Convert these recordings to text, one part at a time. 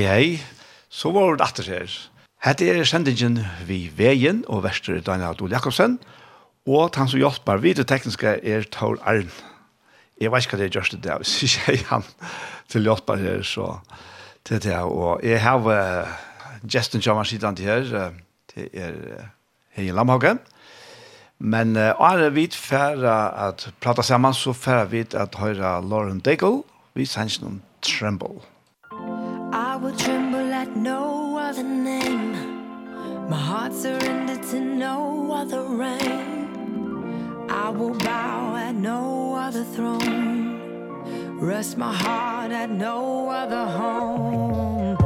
hei hei, så var det atter her. Hette er sendingen vi veien og verster Daniel Adol Jakobsen, og han som hjelper vi til tekniske er Tor Arn. Jeg vet ikke hva det er gjørst det, hvis ikke jeg han til hjelper her, så til det. Og jeg har uh, Justin Jammer sidan til her, det er uh, Hei Lamhagen, Men uh, er vi færre at prata sammen, så får vi at høre Lauren Daigle, vi sender noen Tremble. My heart surrendered to no other reign I will bow at no other throne. Rest my heart at no other home.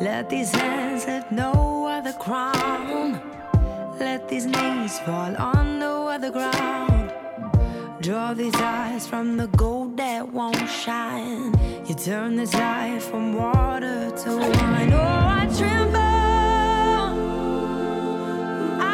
Let these hands have no other crown. Let these knees fall on no other ground. Draw these eyes from the gold that won't shine. You turn this life from water to wine. Oh, I tremble.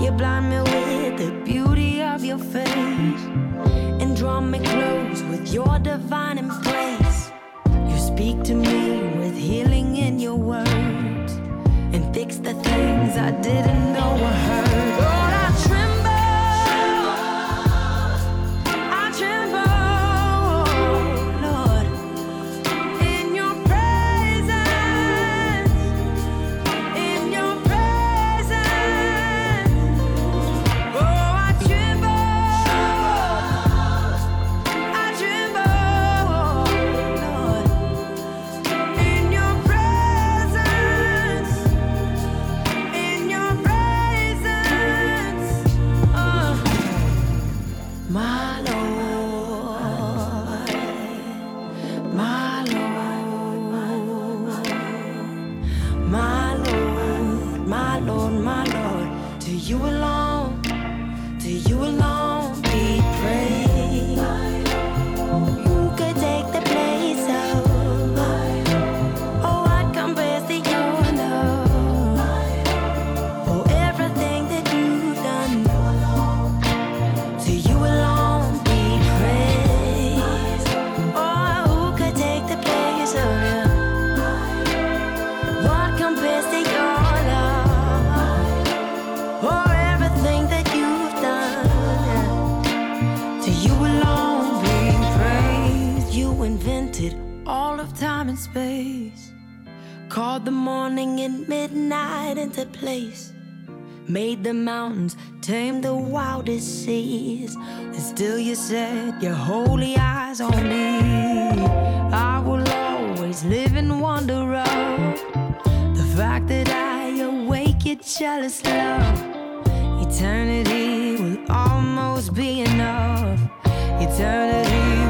You blind me with the beauty of your face And draw me close with your divine embrace You speak to me with healing in your words And fix the things I didn't know were hurt. the morning and midnight into place. Made the mountains, tamed the wildest seas. And still you set your holy eyes on me. I will always live in wonder of The fact that I awake your jealous love. Eternity will almost be enough. Eternity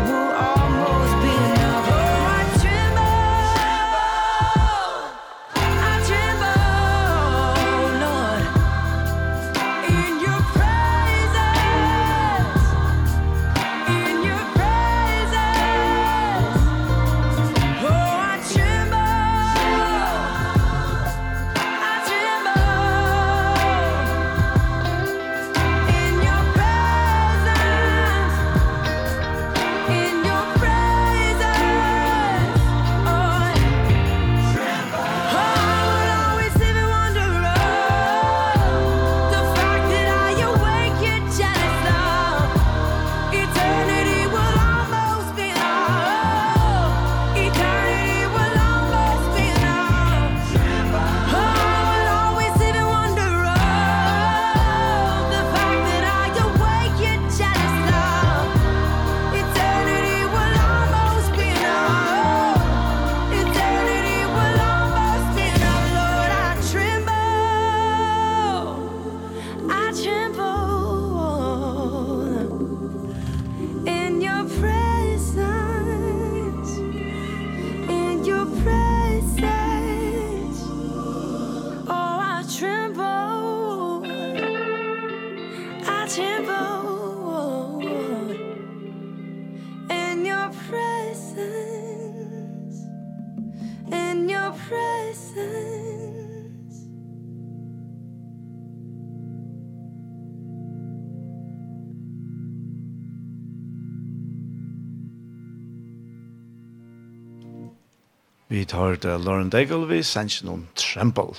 vi tar det Lauren Daigle, vi sender noen trempel.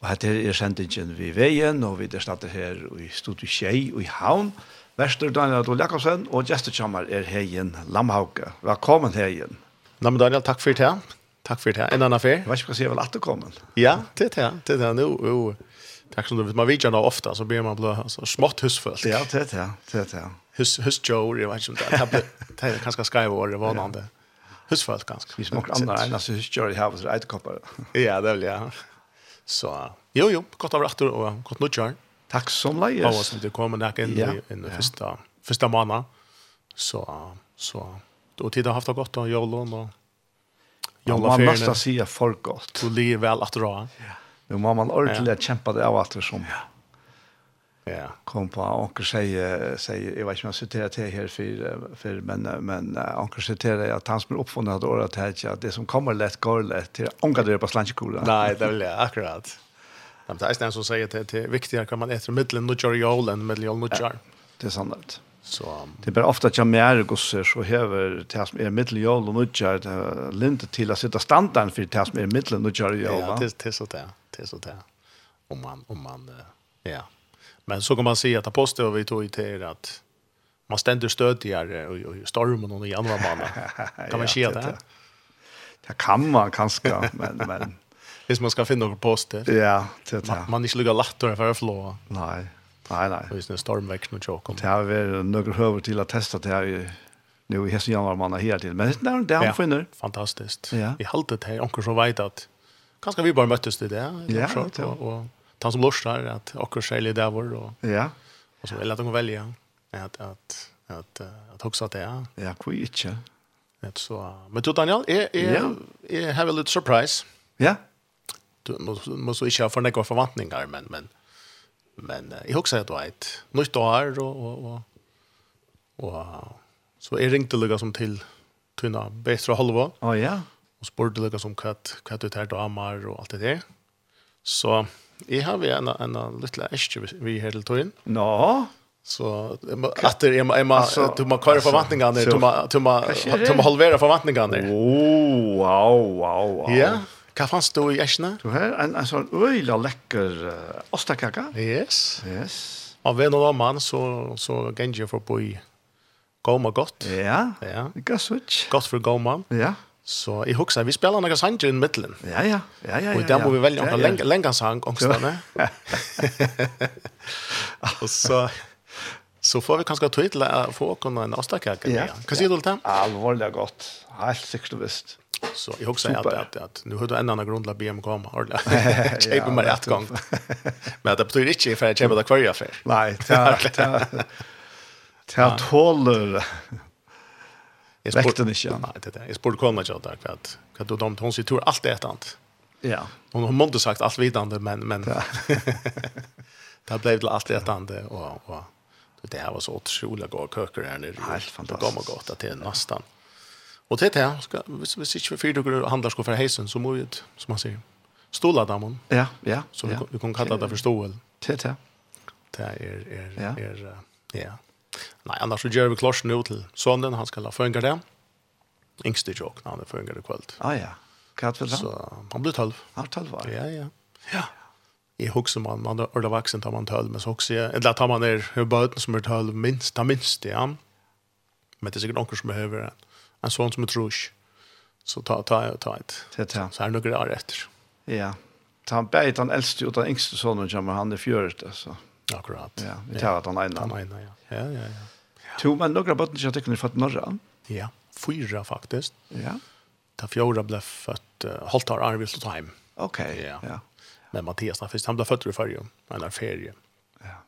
Og her er sendingen vi veien, og vi er snart her i Studio Kjei og i Havn. Vester Daniel Adol Jakobsen, og gestekjammer er Heien Lamhauke. Velkommen Heien. Nei, men Daniel, takk for det. Takk for det. En annen affær. Hva skal jeg si, vel at du kommer? Ja, det er det. Det er det. Nå, jo. Takk som du vet, man vet jo ofte, så blir man blå, så smått husfølt. Ja, det er det. Det er det. Hus, husjord, jeg vet ikke om det er. Det er ganske skrevet året, vanande. Ja husfalt ganske. Vi smakar andra enn, alltså kör i havet ett koppar. Ja, det vil jeg. Så jo jo, godt av rettur og godt nytt Takk som Og Vad som du kommer där inn ja. i den første, første månaden. Så så då tid har haft det godt, og jollon og jollaferien. Man måste säga för gott. Du lever vel at dra. Ja. Nu må man ordentligt ja. kämpa det av att som. Ja Ja. Kom på onkel säger säger jag vet inte om jag citerar till här för för men men onkel citerar att han som är uppfunnen att ordet här att det som kommer lätt går lätt till onkel det på slanchkola. Nej, det vill jag akkurat. Men det är nästan som säger det är viktigare kan man äta mitten nu kör jag än mitten nu kör. Det är sant. Så det blir ofta att jag mer gosser så häver det som är mitten och nu kör till att sätta standarden för det som är mitten nu kör jag. Ja, det är så där. Det är så där. Om man om man ja. Men så kan man se att aposteln vi tog till att man ständer stödjare och, och stormen och andra mannen. Kan man se ja, det? Det kan man kanske, men... men... Hvis man skal finne noen poster. Ja, det är Man, man ikke lukker lättare for å flå. Nej, nej, nej. Hvis det er stormväxt med tjock. Det har vært noen høver til å teste det her i nu i hesen januar man har hela tiden. Men det är det han ja, finner. Fantastiskt. Ja. Vi har alltid det här, onker som vet att kanske vi bara möttes till det. Ja, det, det, det, det, det, det, han som lorsar att akkurat skälig där var då. ja. Och så vill att de välja att att att att också att det är. Ja, kvitch. Det så men du Daniel är är är have a little surprise. Ja. Du måste inte ha för några förväntningar men men men jag också att vet nytt år och och och så är ringte det som till tunna bättre halva. Ja ja. Och sport som katt katt ut här då amar och allt det där. Så Jeg har vi en, en, en liten æske vi her til tøyen. Nå? No. Så att det är man alltså du man kör förväntningarna du man du man du man halvera förväntningarna. Oh, wow, wow, wow. Ja. Kan fanns du i äschna? Du har en en sån öjla läcker ostakaka. Yes. Yes. Och vem någon man så så gänge för på i Goma gott. Ja. Ja. Det går så. Gott för Goma. Ja. Så jeg husker, vi spiller noen sanger i midtelen. Ja, ja. ja, ja, ja og der må vi velge noen ja, lenge, lenge sang, ångstene. og så, så får vi kanskje tog til å få åkne en Østerkirke. Ja. Hva sier du til det? Alvorlig godt. Helt sikkert og visst. Så jeg husker at, at, at nu har du en annen grunn til å be om å komme, Arle. Jeg kommer rett gang. Men det betyr ikke for jeg kjøper til hver kvarje for. Nei, det er tåler Jag spurte inte igen. Nej, det är Jag spurte komma jag där för att kan du dem hon sig tur allt ett annat. Ja. Hon har mont sagt allt vidande men men ja. det blev till allt ett annat och och det här var så otroligt goda köker här nere. Helt fantastiskt. Det gott att det är nästan. Och det här ska vi inte för fyra dagar handlar ska för hejsen så må ju som man säger. Stola damon. Ja, ja. Så vi, ja. vi kan kalla det för stol. Det det. Det är är är ja. Nej, annars så gör vi klart nu till sonen, han ska la fönga det. Yngste jock, när han är fönga det kvällt. Ah ja, kvart väl han? Så han blir tolv. Han blir tolv, ja. Ja, ja. Ja. I huxar man, man är vaksen, tar man tølv, men så också, eller tar man ner hur som er tølv, minst, tar minst, ja. Men det er sikkert noen som behøver en, en sånn som er trus. Så ta, ta, ta ett. Ta, ta. Så er det några år etter. Ja. Ta han beit han äldste och den yngste sonen kommer, han är fjörigt, alltså. Akkurat. Ja, vi tar at han ena. Han ja. Ja, ja, ja. To, men några bøtten ikke har ni fått norra. Ja, fyra faktiskt. Ja. Ta fjorda blev født, uh, holdt år Arvild og Okej, Ok, ja. ja. Men Mattias, han, han ble født i färgen, en där ferie. Ja.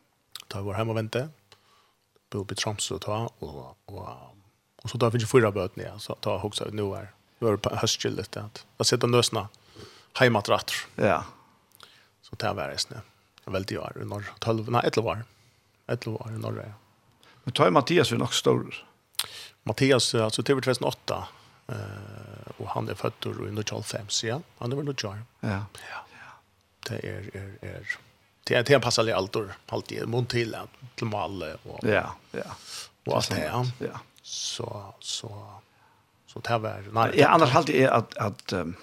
Da var hemma og vänta. Bo i Tromsø ta och och och så da vi ju fyra bötten ja, så ta också nu är. Nu er det på höstskillet att. Jag sitter nösna heimatrattor. Ja. Så det vi resten. Ja veldig år, i 12, nei, 11 år. 11 år i norr, ja. Men tar Mathias jo nok stor? Mathias, altså til 2008, eh, og han er født i 1925, ja. Han er vel noe år. Ja. ja. Det er, er, er, det er, det er passelig alder, alltid, munn til, til male, og, ja, ja. og alt det, ja. ja. Så, så, så det var, nei. Ja, annars alltid er at, at um,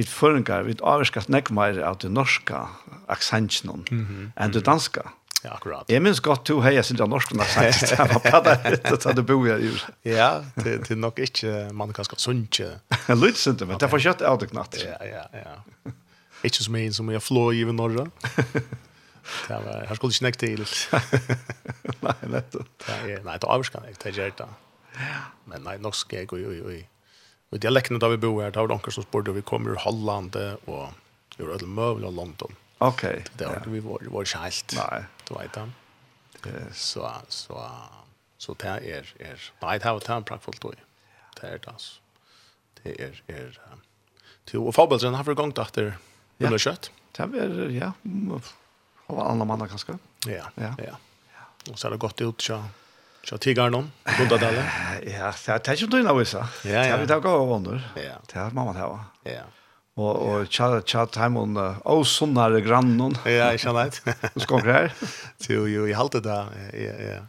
vi føringar, vi avskat nekk meir av det norska aksentjen mm -hmm. enn det danska. Ja, akkurat. Jeg minns godt to heier sin norska norsk aksent, det var bare det at du bor her i. Ja, det er nok ikke, man kan skal sunnje. Lydt sunnje, men det er for kjøtt av det knatt. Ja, ja, ja. Ikke som en som er flå i norra. Det var, her skulle ikke nekk til. Nei, nettopp. Nei, det er avskan, det er gjerne. Men nei, norsk er jo, jo, jo, jo Og i dialektene da vi bor her, da var det anker som spurte, vi kommer ur Holland og ur Ødelmøvel og London. Ok. Det var, ja. vi var, var ikke helt, Nei. du vet det. Så, så, så det er, er, nei, det var det en prakkfullt år. Det er det, altså. Det er, er, til, og fabelsen har vi gongt etter under kjøtt. Det er, ja, og andre mann kanskje. Ja, ja. ja. Og så er det godt ut, ja. Så tiggar någon, goda dalen. Ja, det är inte du nu så. Ja, ja. Det har gått under. Ja. Det har mamma här va. Ja. Och och chat chat time on och såna där grannen. Ja, jag kjenner det. Du ska här. Jo, jo, jag halte där. Ja, ja.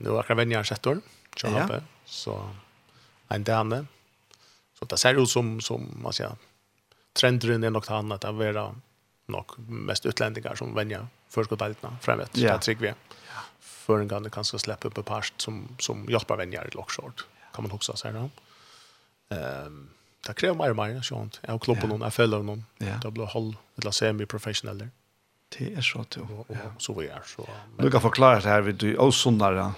Nu har jag vänner sett då. Så hoppe. Så en dame. Så det ser ut som som man säger trenden er är han at det er nok mest utlendingar som vänjer förskottaltna framåt. Ja. Det trygg vi föringarna kanske släppa upp past som som hjälper vänner i lockshort. Kan man också säga då. Ehm det kräver mer mer sånt. Jag klumpar någon, jag följer någon. Det blir håll, eller semi-professionell där. Det är så då. Så vi är så. Du kan förklara det här vid du osundare.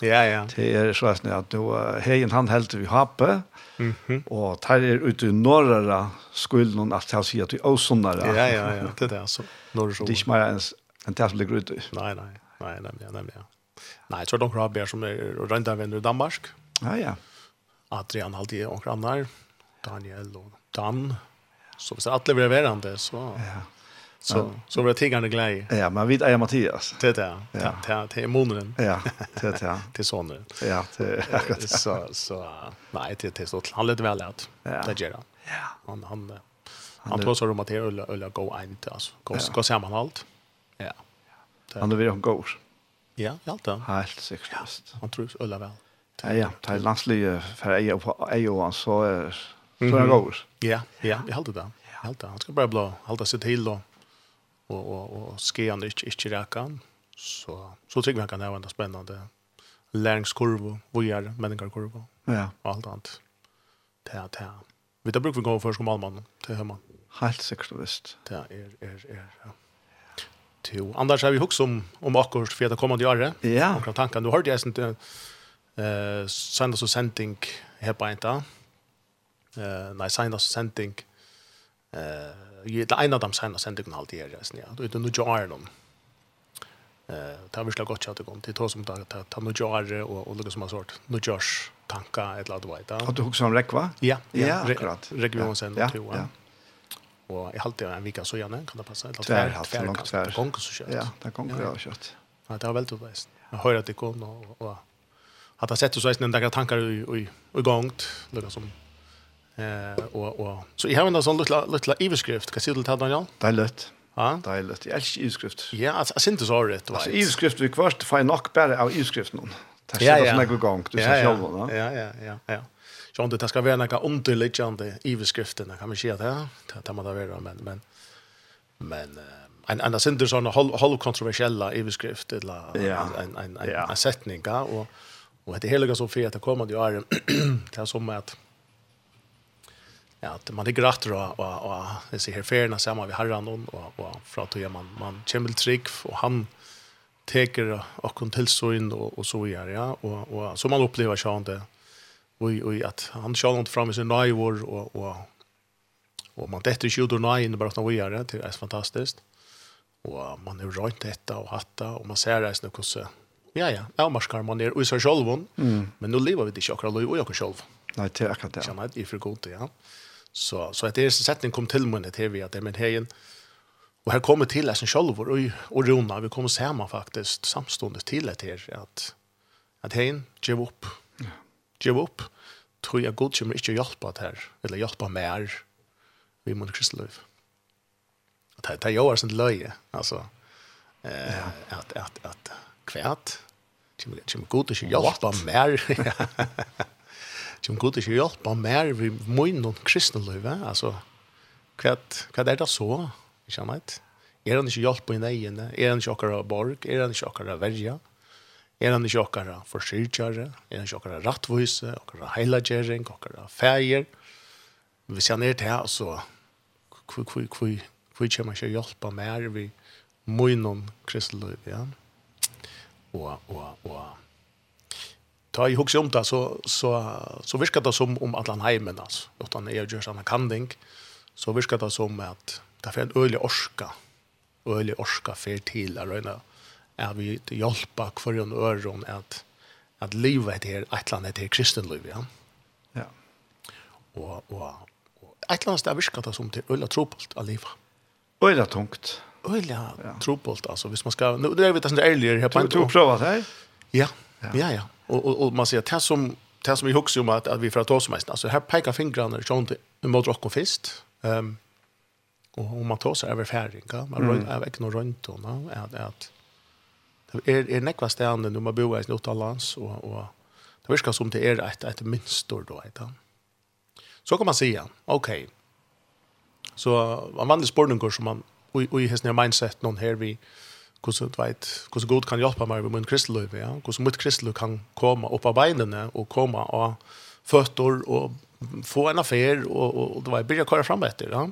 Ja, ja. Det är så att nu att då hejen han helt vi happe. Mhm. Och tar er ut i norra skuld någon att jag säger att du osundare. Ja, ja, ja, det där så norra så. Det är inte mer en en tas blir ut. Nej, nej. Nej, nämligen, nämligen. Nej, jag tror de har bär som är randavänner i Danmark. Ja, ja. Adrian Haldi och grannar. Daniel och Dan. Så hvis ser alla blir värande så. Ja. Så så blir tiggarna glede. Ja, men vi är Mattias. Det där. Ja, det det er månaden. Ja, det där. Det sonen. Ja, det så så nej, det det så han lite väl att det gjør han. Ja. Han han han tror så om att det är gå inte alltså. Gå gå sammanhållt. Ja. Han har vært en god. Ja, ja, da. Helt säkert. Ja, han tror øyla vel. Ja, ja, det är landslige för jeg og jeg og han, så er så er god. Ja, ja, jeg halte det. Jeg halte det. Han skal bare blå, halte seg til og og og, og ske han ikke, ikke reka han. Så, så tykker jeg han kan ha en spennende læringskurve, hvor gjør menneskerkurve. Ja. Og alt annet. Det er, det er. Vi tar bruk for å gå først om allmannen til hjemme. Helt säkert visst. Det er, er, er, ja. Jo, annars har vi hukst om om akkurat for det kommande året. Ja. Akkurat tanken du hørte jeg sånn til uh, sända og sending her på en dag. Uh, nei, sända og sending. Uh, det er en av dem sända Sendingen alltid är sånn, ja. Det er noe nu jar noen. Uh, det har vi slagit gott att Det er to som tar, tar, ta nu jar og, og något som har sort. Nu jars tanka ett ladda vet. Har du hooks om rekva? Ja, ja, akkurat. Rekva sen då. Ja. Och jag hade en vika så gärna kan det passa eller tvär haft för långt tvär. Gång så kött. Ja, där gång jag kött. Ja, det har väl tobäst. Jag hör att det kom och och hade jag sett så är det några tankar i i i gångt något som eh och och så jag har en sån lilla lilla överskrift kan se det här Daniel. Det är lätt. Ja. Det är lätt. Jag älskar överskrift. Ja, alltså synd det så rätt. Alltså överskrift vi kvart får jag nog bara av överskriften. Det Ja, är så några gång du ser själv va. Ja, ja, ja, ja. Så om det ska vara några underliggande i beskrifterna kan man säga att ja, det man där men men men en annan synder såna halv kontroversiella i beskrift eller en en en en sättning ja och och det heliga som för att komma det är det som att ja att man ligger gratt då och och det ser här färna samma vi har någon och och för att göra man man kämpel trygg, och han teker och kon till så in och och så gör ja och och så man upplever så inte och oi att han skall inte fram i sin nivåer och och och man detta skjuter nine bara att vi är det är fantastiskt. Och man är rent detta och hatta och man ser det är något så ja ja, ja ska man ner och så självon. Mm. Men nu lever vi det chakra och jag själv. Nej, det är akkurat det. Känner det för gott, ja. Så så att det är sättning kom till mig det vi att det men hejen Och här kommer till oss en självor och, och Rona, vi kommer sammen faktiskt samstående till det här att, att hen ger upp gjev opp, tror jeg god kommer ikke hjelpe det her, eller hjelpe mer vi må kristne liv. Det er jo sin løye, altså, eh, at, at, at kvært, kommer kommer god ikke hjelpe mer. Kommer god ikke hjelpe mer vi må inn noen kristne liv, altså, kvært, hva er det så, ikke sant? Er han ikke hjelp på en egen? Er han ikke akkurat borg? Er han ikke akkurat verja? Ja Er han ikke okkara forsyrkjare, er han ikke okkara rattvise, okkara heilagjering, okkara feir. Hvis han er til, så hvor kommer han ikke hjelpa mer vi munnen kristeløy, ja. Og, og, og, ta i hukse om det, så, så, så virker det som om at han heimen, altså, at han er gjør sånn kanding, så virker det som at det er en øyelig orska, øyelig orska fer til, å røyne, at vi hjelper hver en øron at, at livet er et eller annet heter kristenliv, ja. Ja. Og, og, og et eller annet sted virker det som til øyla trobult av livet. Øyla tungt. Øyla ja. trobult, altså. Hvis man skal, nå er vi det sånn ærligere her på en Du, du prøver det her? Ja, ja, ja. Og, og, og man sier, det som, det som vi husker om at, at vi fra tåsmeisen, altså her peker fingrene sånn til mot rocken fist. Um, og, om man tar sig över ja. man mm. rör är väck någon runt då, at... att Det är är nekva stedene når man bor i Norrlands och och det verkar som det är ett ett mönster då ett. Så kan man säga. Okej. Så man vandrar spørninger som man och i hästnar mindset någon här vi hvordan du vet, hvordan god kan hjelpe meg med min kristeløy, ja? hvordan mitt kristeløy kan komme opp av beinene og komme av føtter og få en affær og, og, og du vet, begynne å køre frem etter. Ja?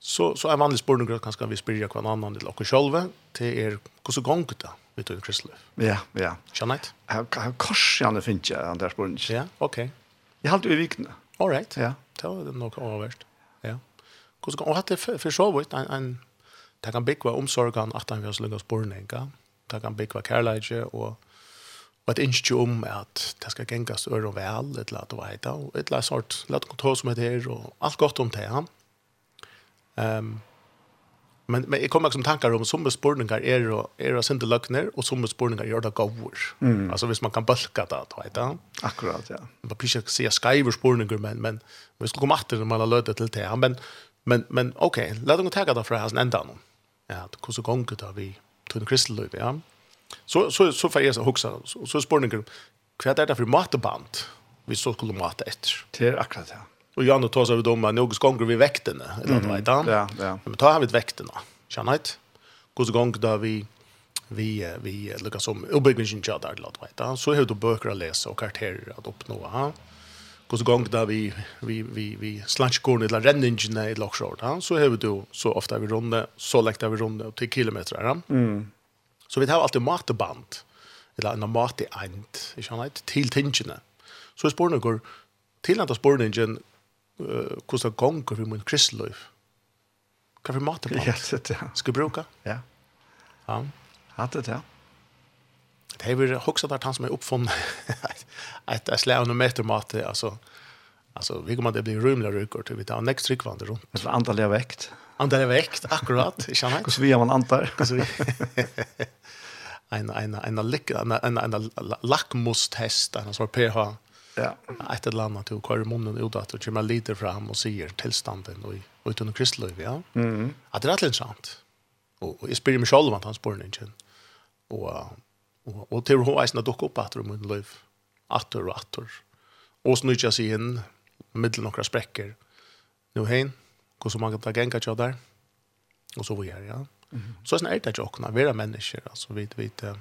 Så så är er vanligt spår några kanske vi spyrja kvar annan till och själva till er hur så gång det vi du Kristel. Ja, ja. Janit. Har har kors jag när finns jag där spår inte. Ja, okej. Jag håller i vikna. All right. Ja. Det var nog överst. Ja. Hur så gång hade för så vitt en en där kan big var omsorgan att han vi oss lugga spår neka. Där kan big var Carlage och Og et innskje om at det skal gengas øre og vel, et eller annet å veita, og et eller annet sort, lett kontroll som heter, og alt godt om det, han. Ja Um, men, men jeg kommer ikke som tankar om som spurningar er, er å sende løgner, og som spurningar gjør det gaver. Mm. Altså hvis man kan bølke det, du vet det. Akkurat, ja. Man kan ikke si skriver spurningar, men, men vi skal komme etter når man har løtet til det. Men, men, men ok, la dem ta det fra hans enda nå. Ja, hvordan ganger det vi til en då ja. Så, så, så får jeg så huksa, så, så spurningar, hva er det for mateband vi så skulle mate etter? Det er akkurat, ja. Och Jan nu tar så över dem men något gånger vi väktarna eller vad vet han. Ja, ja. Men tar han vid väktarna. Känner inte. Gås gång där vi vi vi lukkar som uppbyggnaden jag där låt vet han. Så hur du böcker att läsa och karaktärer att uppnå. Ja. Gås gång där vi vi vi vi slash går ner rendingen i lockshort. Ja. Så hur du så ofta vi runda så läkta vi runda till kilometer. Ja. Mm. Så vi har alltid matband. Eller en mat i ent. Jag känner inte till tingene. Så spår går till att spårningen hvordan gonger vi min kristløyv? Kan vi maten på? Ja, det ja. Ska bruka? Ja. Ja. Hatt det ja. det. har er også der han som er oppfunnet et slag av metermat, altså, altså, vi kommer til å bli rymlig rykker til vi tar nekst tryggvande rundt. Det er antall av vekt. Antall av vekt, akkurat, ikke annet. Hvordan vi har man antar. Hvordan vi... En, en, en, en, en, en, en, en, en, en, pH, Ja. Ett eller annat till kvar munnen ut att och kommer lite fram och ser tillstånden och och utan kristlöv, ja. Mm. Att det är rätt sant. Och och jag spelar mig själv att han spår inte. Och och och till hur isen dock upp att rummen löv. Attor och attor. Och snurrar sig in mellan några spräckor. Nu hen, hur så många dagar kan jag där. Och så vidare, ja. Mm. Så är det inte att jag kan vara människor, alltså vi, vi, vi,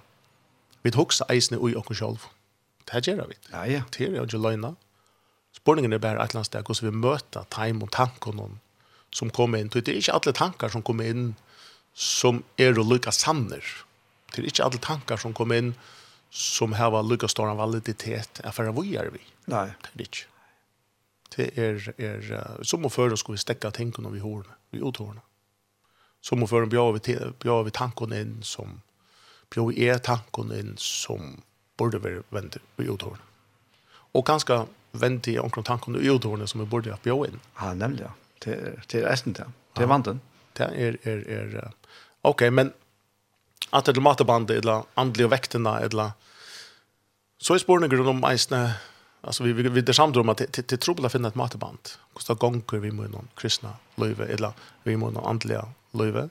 vi, vi, vi, och vi, vi, Det gjør vi. Ja, ja. Det er jo ikke är ju er bare et eller annet sted, hvordan vi møter time och tankarna som kommer inn. Det er ikke alle tankar som kommer inn som er å lykke sanner. Det er ikke alle tankar som kommer inn som har lyckas stå en validitet Er for vad gör vi? Nei. Det är ikke. Det er, är som å føre skal vi stekke tänkarna vi har vi uthårene. Som å føre bjør bjöd vi, bjöd vi tankene inn som bjør vi er tankene inn som borde være vendt i uthårene. Og ganske vendt i omkring tankene i uthårene som vi borde ha bjå inn. Ja, nemlig, ja. Det er eisen det. Det er vanten. Det er, er, er, ok, men at det er matebandet, eller andelige vektene, eller så er spørne grunn om eisene, altså vi, vi, vi det samtidig om at det, det, det tror jeg finner et mateband, hvordan gonger vi må noen kristna løyve, eller vi må noen andliga løyve,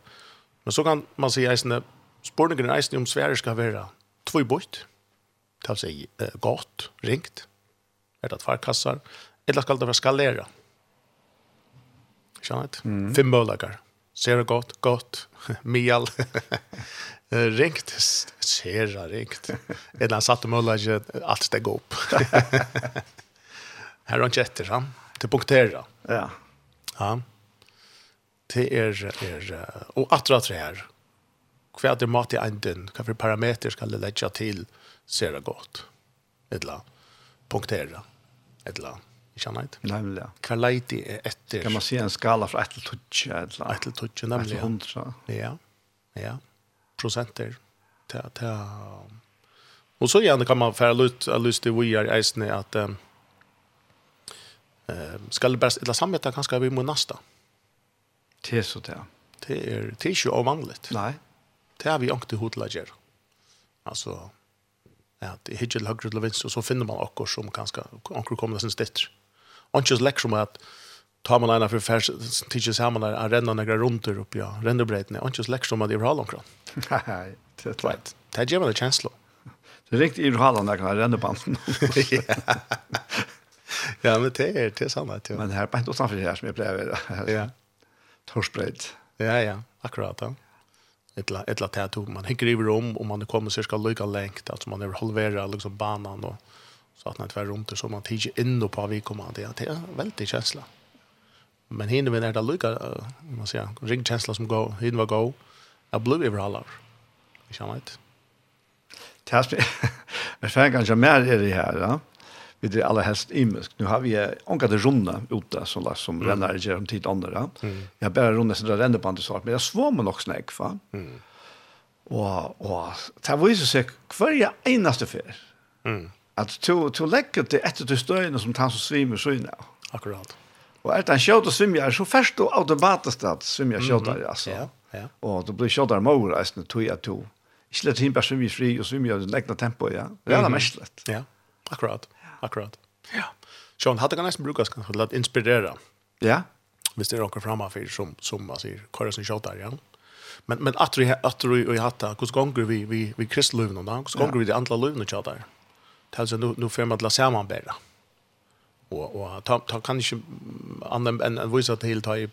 men så kan man si eisene, spørne grunn eisene om Sverige skal være två bort, det vil si godt, ringt, er det tverrkassar, eller skal det være skalera. Skjønner det? Mm. Fem målager. Ser det godt, godt, mial, ringt, ser det ringt. Eller han satte målager, alt steg opp. Her er han ikke han. Til punktera. Ja. Ja. Det er, er og atra tre her hva er det mat i enden, hva for parameter skal det legge til ser det godt, et eller punktera, et eller kjenner ikke. Nemlig, ja. Hva leite er etter? Kan man si en skala fra 1 til 20, et eller 1 til 20, nemlig. 1 til 100. Ja, ja. Prosenter. Ta, ta. Og så gjerne kan man fære ut, lyst til vi er eisende at um, skal det best, eller samvete kanskje vi må nasta. Det er så det, ja. Det er, det er ikke ovanligt. Nei, Det har vi ikke hod hodet å gjøre. Altså, ja, det er ikke til høyre til vinst, og så finner man akkur som kanskje, akkur kommer sin nesten Og Ikke så lekk som at tar man ena for færs, tidsi sammen der, er renner negra runder oppi, ja, rennerbreitene, ikke så lekk som at de jeg har omkran. Nei, det er tveit. Det gjør man det kjenslo. Det er riktig i Rohaland, jeg kan renne banden. Ja, men det er, det er sannhet, ja. Men her, bare utenfor her som jeg pleier, ja. Torsbreit. Ja, ja, akkurat, ja ettla ettla tattoo man hickar över om och man kommer cirka lika långt alltså man är halvera liksom banan då så att när tvär runt så man tiger in då på vi kommer det att det är väldigt känsla. Men hinner vi när det lika man säger ringkänsla som går hinner var go. Jag blev över alla. Jag känner inte. Tast. Jag fäng kanske mer är det här, ja vi det aller helst imisk. Nu har vi ångat det runda ute som, last som mm. renner ger om tid andre. Mm. Jeg bara runda så där rände på inte svart, men jeg svär man också snägg va. Mm. Og, og det viser seg hver eneste enaste. Mm. At to to lägga det etter til støyene som tar så svimer så inn, inne. Akkurat. Og är det en skjut och svimmer så først og automatisk at svimmer skjuter mm. alltså. Ja, ja. Og det blir skjuter mor alltså tog jeg tog. Ikke lett hin bei schwimmi fri og svimmer i lägna tempo ja. Det er det mest lett. Ja. Akkurat. Akkurat. Ja. Så han hade ganska brukas kanske att inspirera. Ja. Visst det rockar framan för som som man säger köra sin shot där ja. Men men att du att du och jag hade hur gånger vi vi vi kristlövn och då hur gånger vi det andra lövn och chatta. Tals nu nu för man att sammanbära. Och och ta ta kan inte annan en en vissa till ta i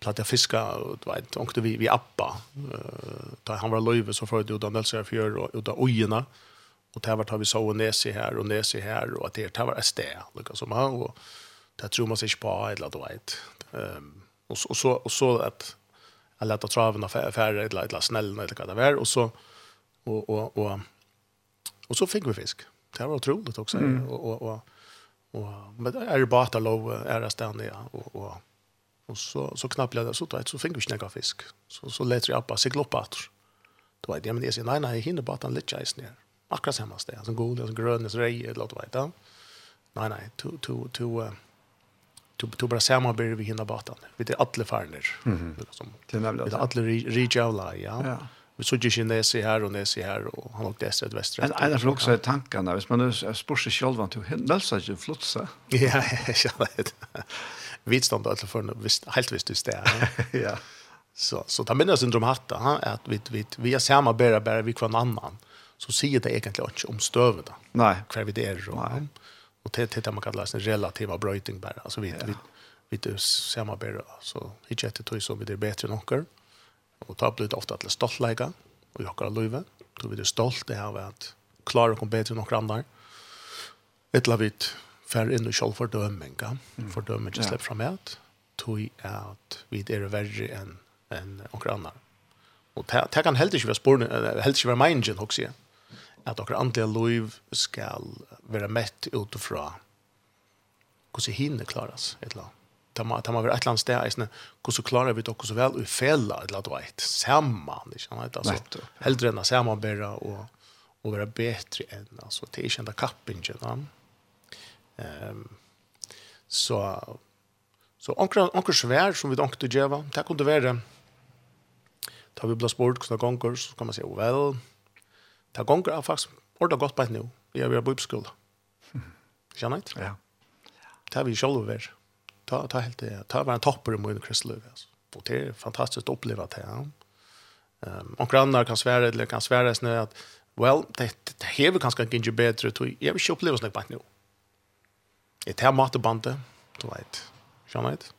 platta fiska och vet och vi vi appa. Ta han var löve så för det utan dels för och utan ojerna. Och där vart har vi så och näsi här och näsi här och att det tar var stä. Lika som han och där tror man sig på eller då vet. Ehm och så och så och så att alla att traven av färre eller eller snälla eller vad det var och så och och och och så fick vi fisk. Det var otroligt också mm. och och och och men är det bara att lov är det ständiga och och och så så knapplade så då så fick vi snäcka fisk. Så så lät jag appa sig gloppa. Då vet jag men det är nej nej hinner bara att han lite isen ner akkurat samma sted. Alltså guld, alltså grön, alltså eller låt vara inte. Nej, nej, to, to, to, uh, to, to bara samma blir vi hinna batan. Vi är alla färner. Mm -hmm. Vi är alla rijavla, ja. ja. Vi såg ju kinesi här och nesi här och han åkte efter ett västra. En annan fråga så är tankarna, hvis man nu spår sig själva till händelser ju flotsa. Ja, jag vet. Vi stod alla för visst helt visst just det. Ja. Så så ta minnas syndrom hatta, att vi vi vi är samma bära bära vi kvar annan. Mm så sier det egentlig ikke om støvet da. Nei. Hver vi er og, Nei. og til, til det man kan lese relativa brøyting bare. Altså vi, ja. vi, vi, vi samarbeider, så ikke etter tog så vi er bedre enn dere. Og ta blir det ofte til stoltleika og jokkar av løyve. Då vi det stolt det her ved at klarer å komme bedre enn dere andre. Et eller annet fer inn i selvfordømming, ja. Mm. Fordømming ikke slipper frem med. Tog er at vi er verre enn enn dere andre. Och det kan helt inte vara spår helt inte vara meningen, också at okkar andliga liv skal vera mett utifra hvordan hinne klaras et eller annet. Ta man vera atlant eller annet sted, eisne, hvordan klarar vi det också vel og fela et eller annet veit, saman, ikke sant? Altså, heldre enn å samanbæra og, og vera bättre enn, altså, det er kjent av kappen. Um, så, så anker, anker svær som vi anker geva. Ta det kunne være, tar vi blås bort hvordan det gonger, så kan man si, vel, well, Det gonger er faktisk ordet godt beint nå. Jeg er på bibelskola. Kjenner ikke? Ja. Det er vi selv over. Ta, ta helt det. Ta være en topper i min kristeløv. Og det er fantastisk å oppleve det. Ja. Um, og grannar kan svære, eller kan svære sånn at, well, det, det hever kanskje ikke bedre, tog. jeg vil ikke oppleve sånn beint nå. Jeg tar matebandet, du vet. Kjenner jeg?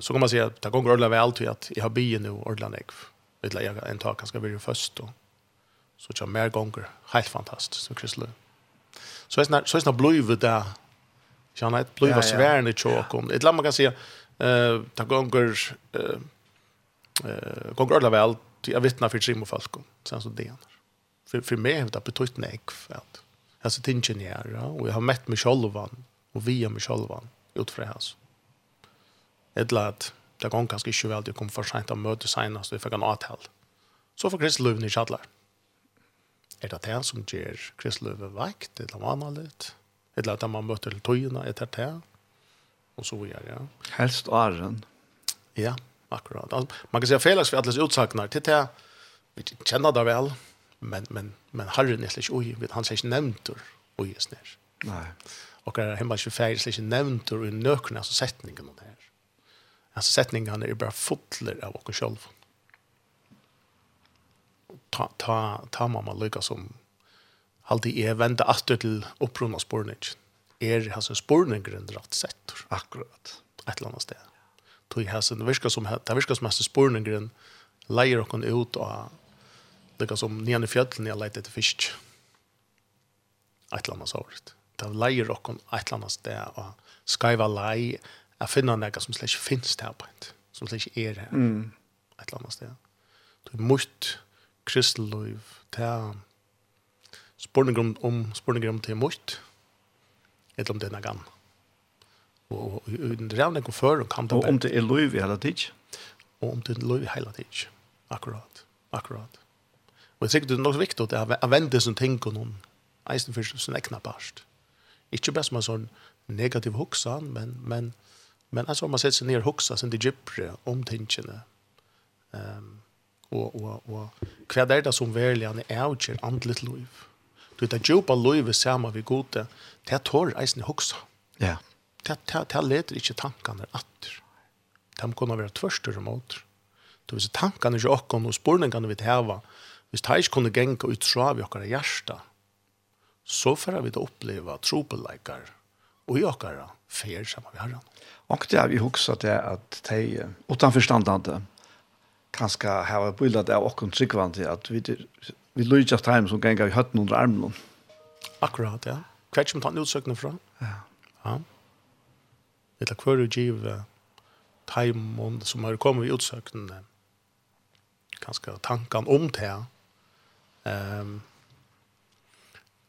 Så kan man säga att det går ordentligt väl till att jag har byen nu ordentligt. Eller jag en tag kanske blir först då så kör mer gånger helt fantastiskt så kristelig. Så är snart så är snart blöv där. Jag har ett blöv av svärn i chokom. Ett lamma kan säga eh ta gånger eh eh gånger alla väl jag vittnar för Timo Falko sen så det. För för mig har det betytt nej för att jag sitter ingenjör och jag har mätt mig självan och via mig självan utifrån hans. Ett lat det gång kanske ikke vel det kom for sent att möta senast vi fick en avtal. Så för Kristus lövn i chatlar er det det som gjør kristløve vekt, eller vanlig, eller at man møter til tøyene etter det, og så videre, ja. Helst åren. Ja, akkurat. Altså, man kan si at felaks for alles utsagnar, til det, vi kjenner det vel, men, men, men herren er slik ui, han sier ikke nevnt ui i snær. Nei. Og er hemma ikke feir slik nevnt ui nøkene, altså setningen her. Altså setningen er bare fotler av oss sjølv. Mm ta, ta, ta mamma lykka som alltid er venda atter til opprunna spårning. Er hans spårningren rett sett, akkurat, et eller annet sted. Tog hans, det virker som, det virker som hans spårningren leier kon ut och lykka som nian i fjallen jeg leite etter fisk. Et eller annet såret. Det leier kon et eller annet sted og skiva lei jag finner noe som slash finns där på her på som slett ikke er her. Mm. Et eller annet sted. Du er kristelliv til spurning om, om spurning om til mot, eller om det er noe Og det er noe før, og kan det Og om det er liv i hele tid? Og om det er liv i hele tid, akkurat, akkurat. Og det er sikkert nok viktig at jeg venter som ting og noen, eisen for sin egna parst. Ikke bare som en sånn negativ hoksan, men, men, men altså om man setter seg ned og hoksa sin til gypre om tingene, um, og, og, og hva er det som verlig han er avgjør andlet liv? Du vet, det djupa livet sammen vi gode, det er tårer eisen i hoksa. Ja. Det, det, det leder ikke tankene atter. De kunne være tvørster og måter. Du vet, tankene ikke åkken og spurningene vi hava. hvis det ikke kunne genka ut fra vi okkara hjärsta, så får vi da oppleva tropeleikar og i åkker fer sammen med herren. Og det er vi hoksa til at de, utan forstandande, kanskje har bildet av åkken tryggvann til at vi, vi lyder just heim som ganger i høtten under armen. Akkurat, ja. Hva er det som tar utsøkene fra? Ja. Ja. Det er hver utgiv teimen som har kommet i utsøkene kanskje tankan om det. Um,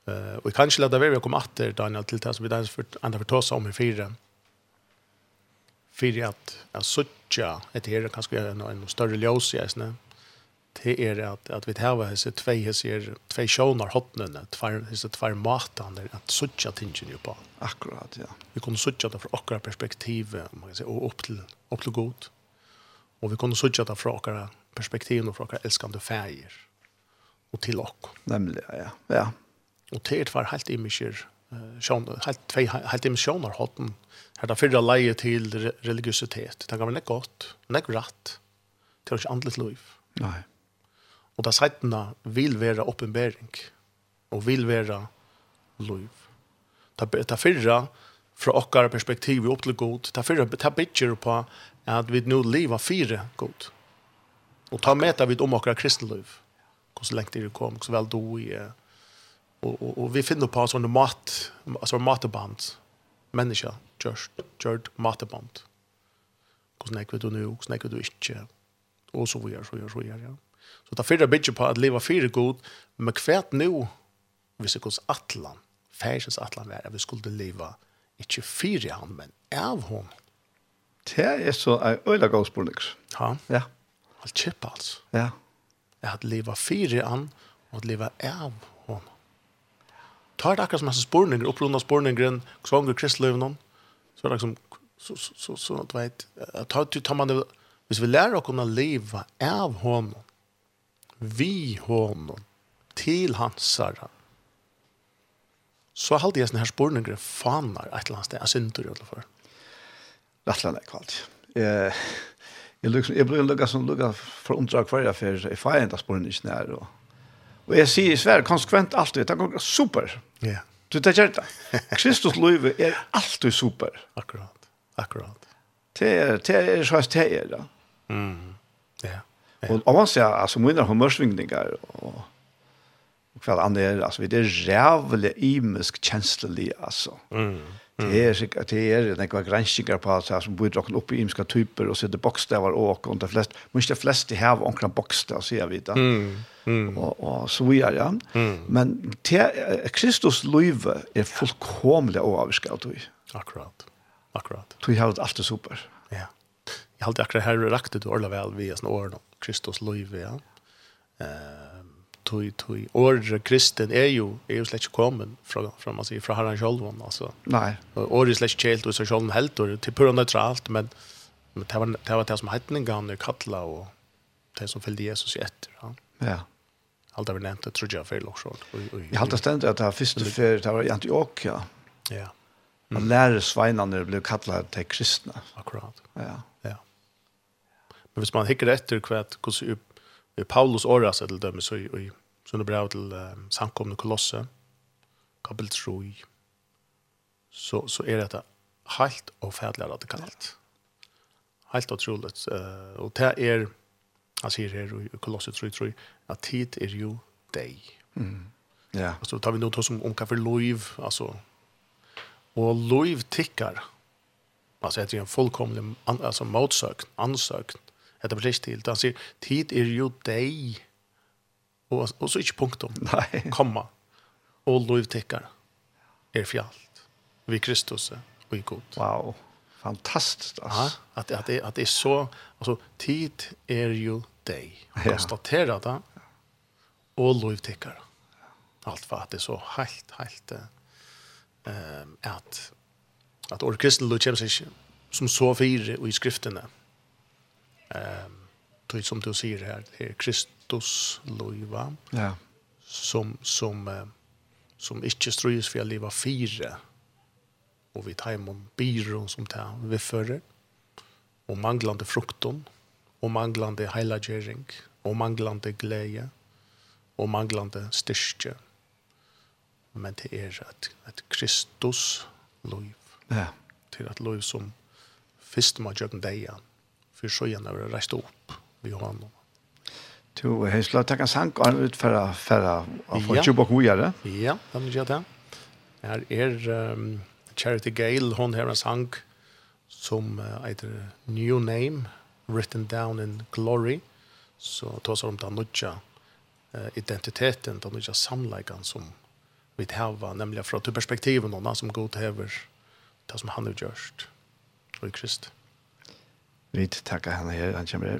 uh, og jeg kan ikke lade være å komme Daniel til det som vi der för fortås om i fire för att att söka ett här kanske en en större ljus i snä. Det är att att vi har hese två hese två sjónar hotnene, två hese två matan där att söka tingen ju på. Akkurat, ja. Vi kunde söka det från våra perspektiv, man kan säga och upp till upp till god. Och vi kunde söka det från våra perspektiv och från våra älskande färger och till och. Nämligen, ja. Ja. Och det var helt immischer sjón helt tvei helt dimensionar hotten. Her da fyrra leie til religiøsitet. Det kan være nek godt, nek rett. Det er ikke andlet liv. Nei. Og det seitene vil være oppenbering. Og vil være liv. ta ta fyrra fra okkar perspektiv opp til god. ta fyrra ta bitcher på at vi nu lever fire god. Og ta meta vid vi om okkar kristeliv. Hvordan lengt det kom, så vel i er og, og, og vi finner på sånne mat altså matband mennesker, just gjørt matband och snack vi då nu och snack du då inte så vidare så gör så gör ja. Så ta fyra bitch på at leva fire god men kvärt nu hvis det går atlan färsens atlan är vi skulle leva ikke fire han men av hon. Det er så är öliga gåsbonix ja ja. Alt chip altså. ja. At hade leva han, og at leva av honom. Ta det akkurat som hans spårninger, opprunda spårningeren, kristløven kristløvnen, så er det liksom, så, så, så, så, du vet, ta, ta man det, hvis vi lærer å kunne leva av honom, vi honom, til hans herre, så halde jeg sånne her spårninger faner et eller annet sted, jeg synes det, i alle fall. Rattland er kallt. Jeg, jeg, jeg, jeg, blir lukket som lukket for omdrag hver jeg, jeg, jeg, jeg, jeg, jeg, ikke nær, og Og jeg sier i Sverige konsekvent alltid, det går super. Ja. Yeah. Du tar kjert det. Kristus løyve er alltid super. Akkurat, akkurat. Det er, det er så det er da. Mm. Ja. ja. Og om man ser, altså, mine humørsvingninger og, og hva det andre er, altså, det er rævlig imisk kjenslelig, altså. Mm. Det är sig att det är det går granskningar på så som borde dock upp i imska typer och så bokstäver och och de flest måste de flest det här onkla bokstäver så vi vet. Mm. mm. Och och så vi är ja. Mm. Men Kristus löve är fullkomligt oavskalt. Akkurat. Akkurat. Du har allt det super. Ja. Jag har alltid akkurat här rakt du orla väl vi är snår Kristus löve ja. Eh tui tui or kristen är ju är ju släkt kommen från från man sier fra Herren själv alltså. Nej. Or är släkt helt og så själv helt og til på neutralt men men det var det var det som hade en kalla och det som följde Jesus efter. Ja. Ja. alt har vi det tror jag fel också. Jag har ständigt att det här första det var Antiochia. Ja. Man lærer sveinene blev kallade till kristna. Akkurat. Ja. Ja. Men hvis man hikker etter hva, hvordan Paulus åras til dem, så i sånne brev til um, samkomne kolosse, kapel 3, så, så er dette helt og fædlig radikalt. Helt utroligt. Uh, og det er, han sier her i kolosse 3, 3, at tid er jo deg. Mm. Ja. Og så tar vi noe som om hva for alltså altså, og tickar. tikkar, altså etter en fullkomlig an, altså, motsøkt, ansøkt, heter precis till. Han säger, tid är ju dig. Och, och så inte punktum. nei Komma. Och lovtäckar är fjalt. Vi Kristus och i god. Wow. Fantastiskt. Ja, att, att, det, att det är så, alltså, tid är ju dig. Och konstatera det. Och lovtäckar. Allt för att det är så helt, helt eh, att att orkestret kommer sig som så fyra i skriftene. Mm Ehm um, som du säger här, det är Kristus lojva. Ja. Som som som inte ströjs för att leva fyra. Och vi tar hem byrån som tar vi förr. Och manglande frukton. Och manglande heilagering. Och manglande glädje. Och manglande styrke. Men det är att, att Kristus lojv. Ja. Till att lojv som fyrst man gör den dagen för så gärna vill rest upp vi har honom. Du har slått en sang sank ut för för att få jobba hur gör det? Ja, det vill jag det. Her er um, Charity Gale hon har en sang som uh, heter New Name written down in glory så tas om den nødja uh, identiteten den nødja samleikan som vi har nemlig fra från perspektiven noen som god häver det som han har gjort og i Kristus. Vi takker henne her, han kommer her.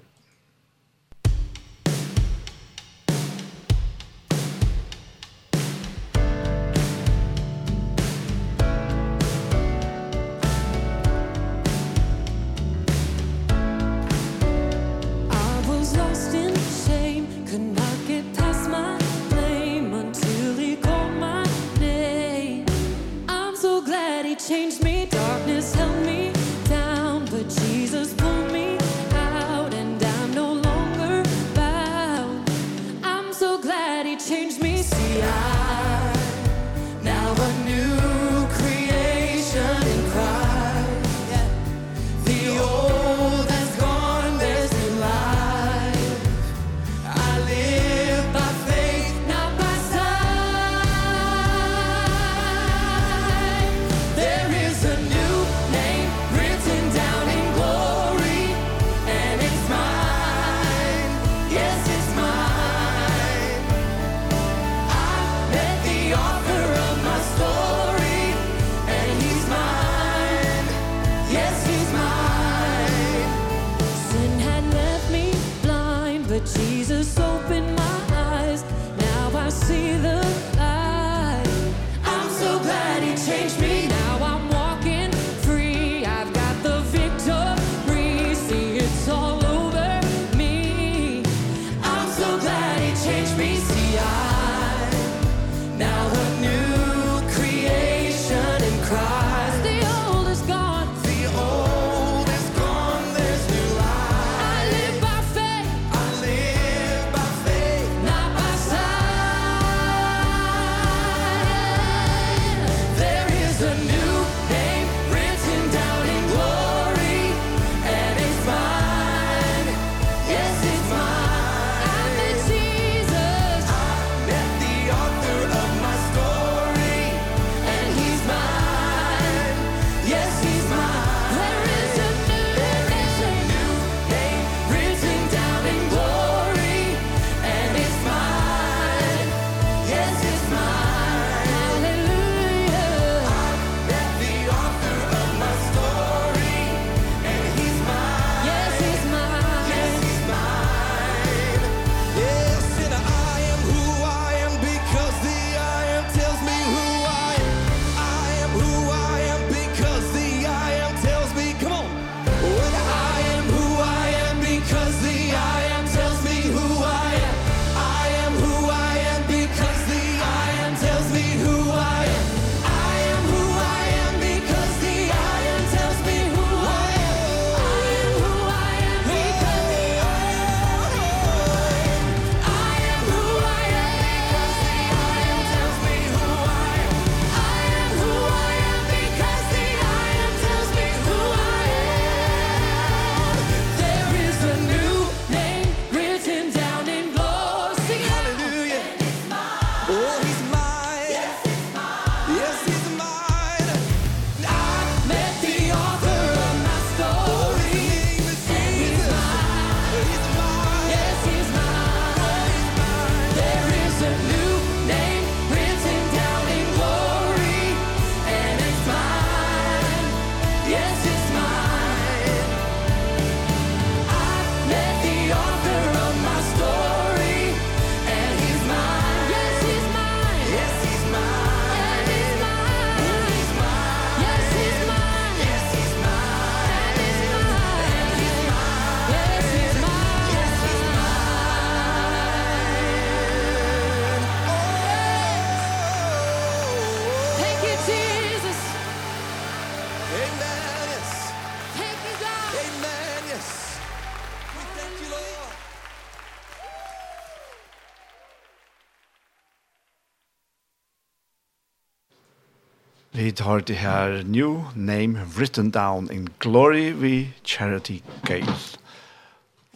vi tar det her New Name Written Down in Glory vi Charity Gale.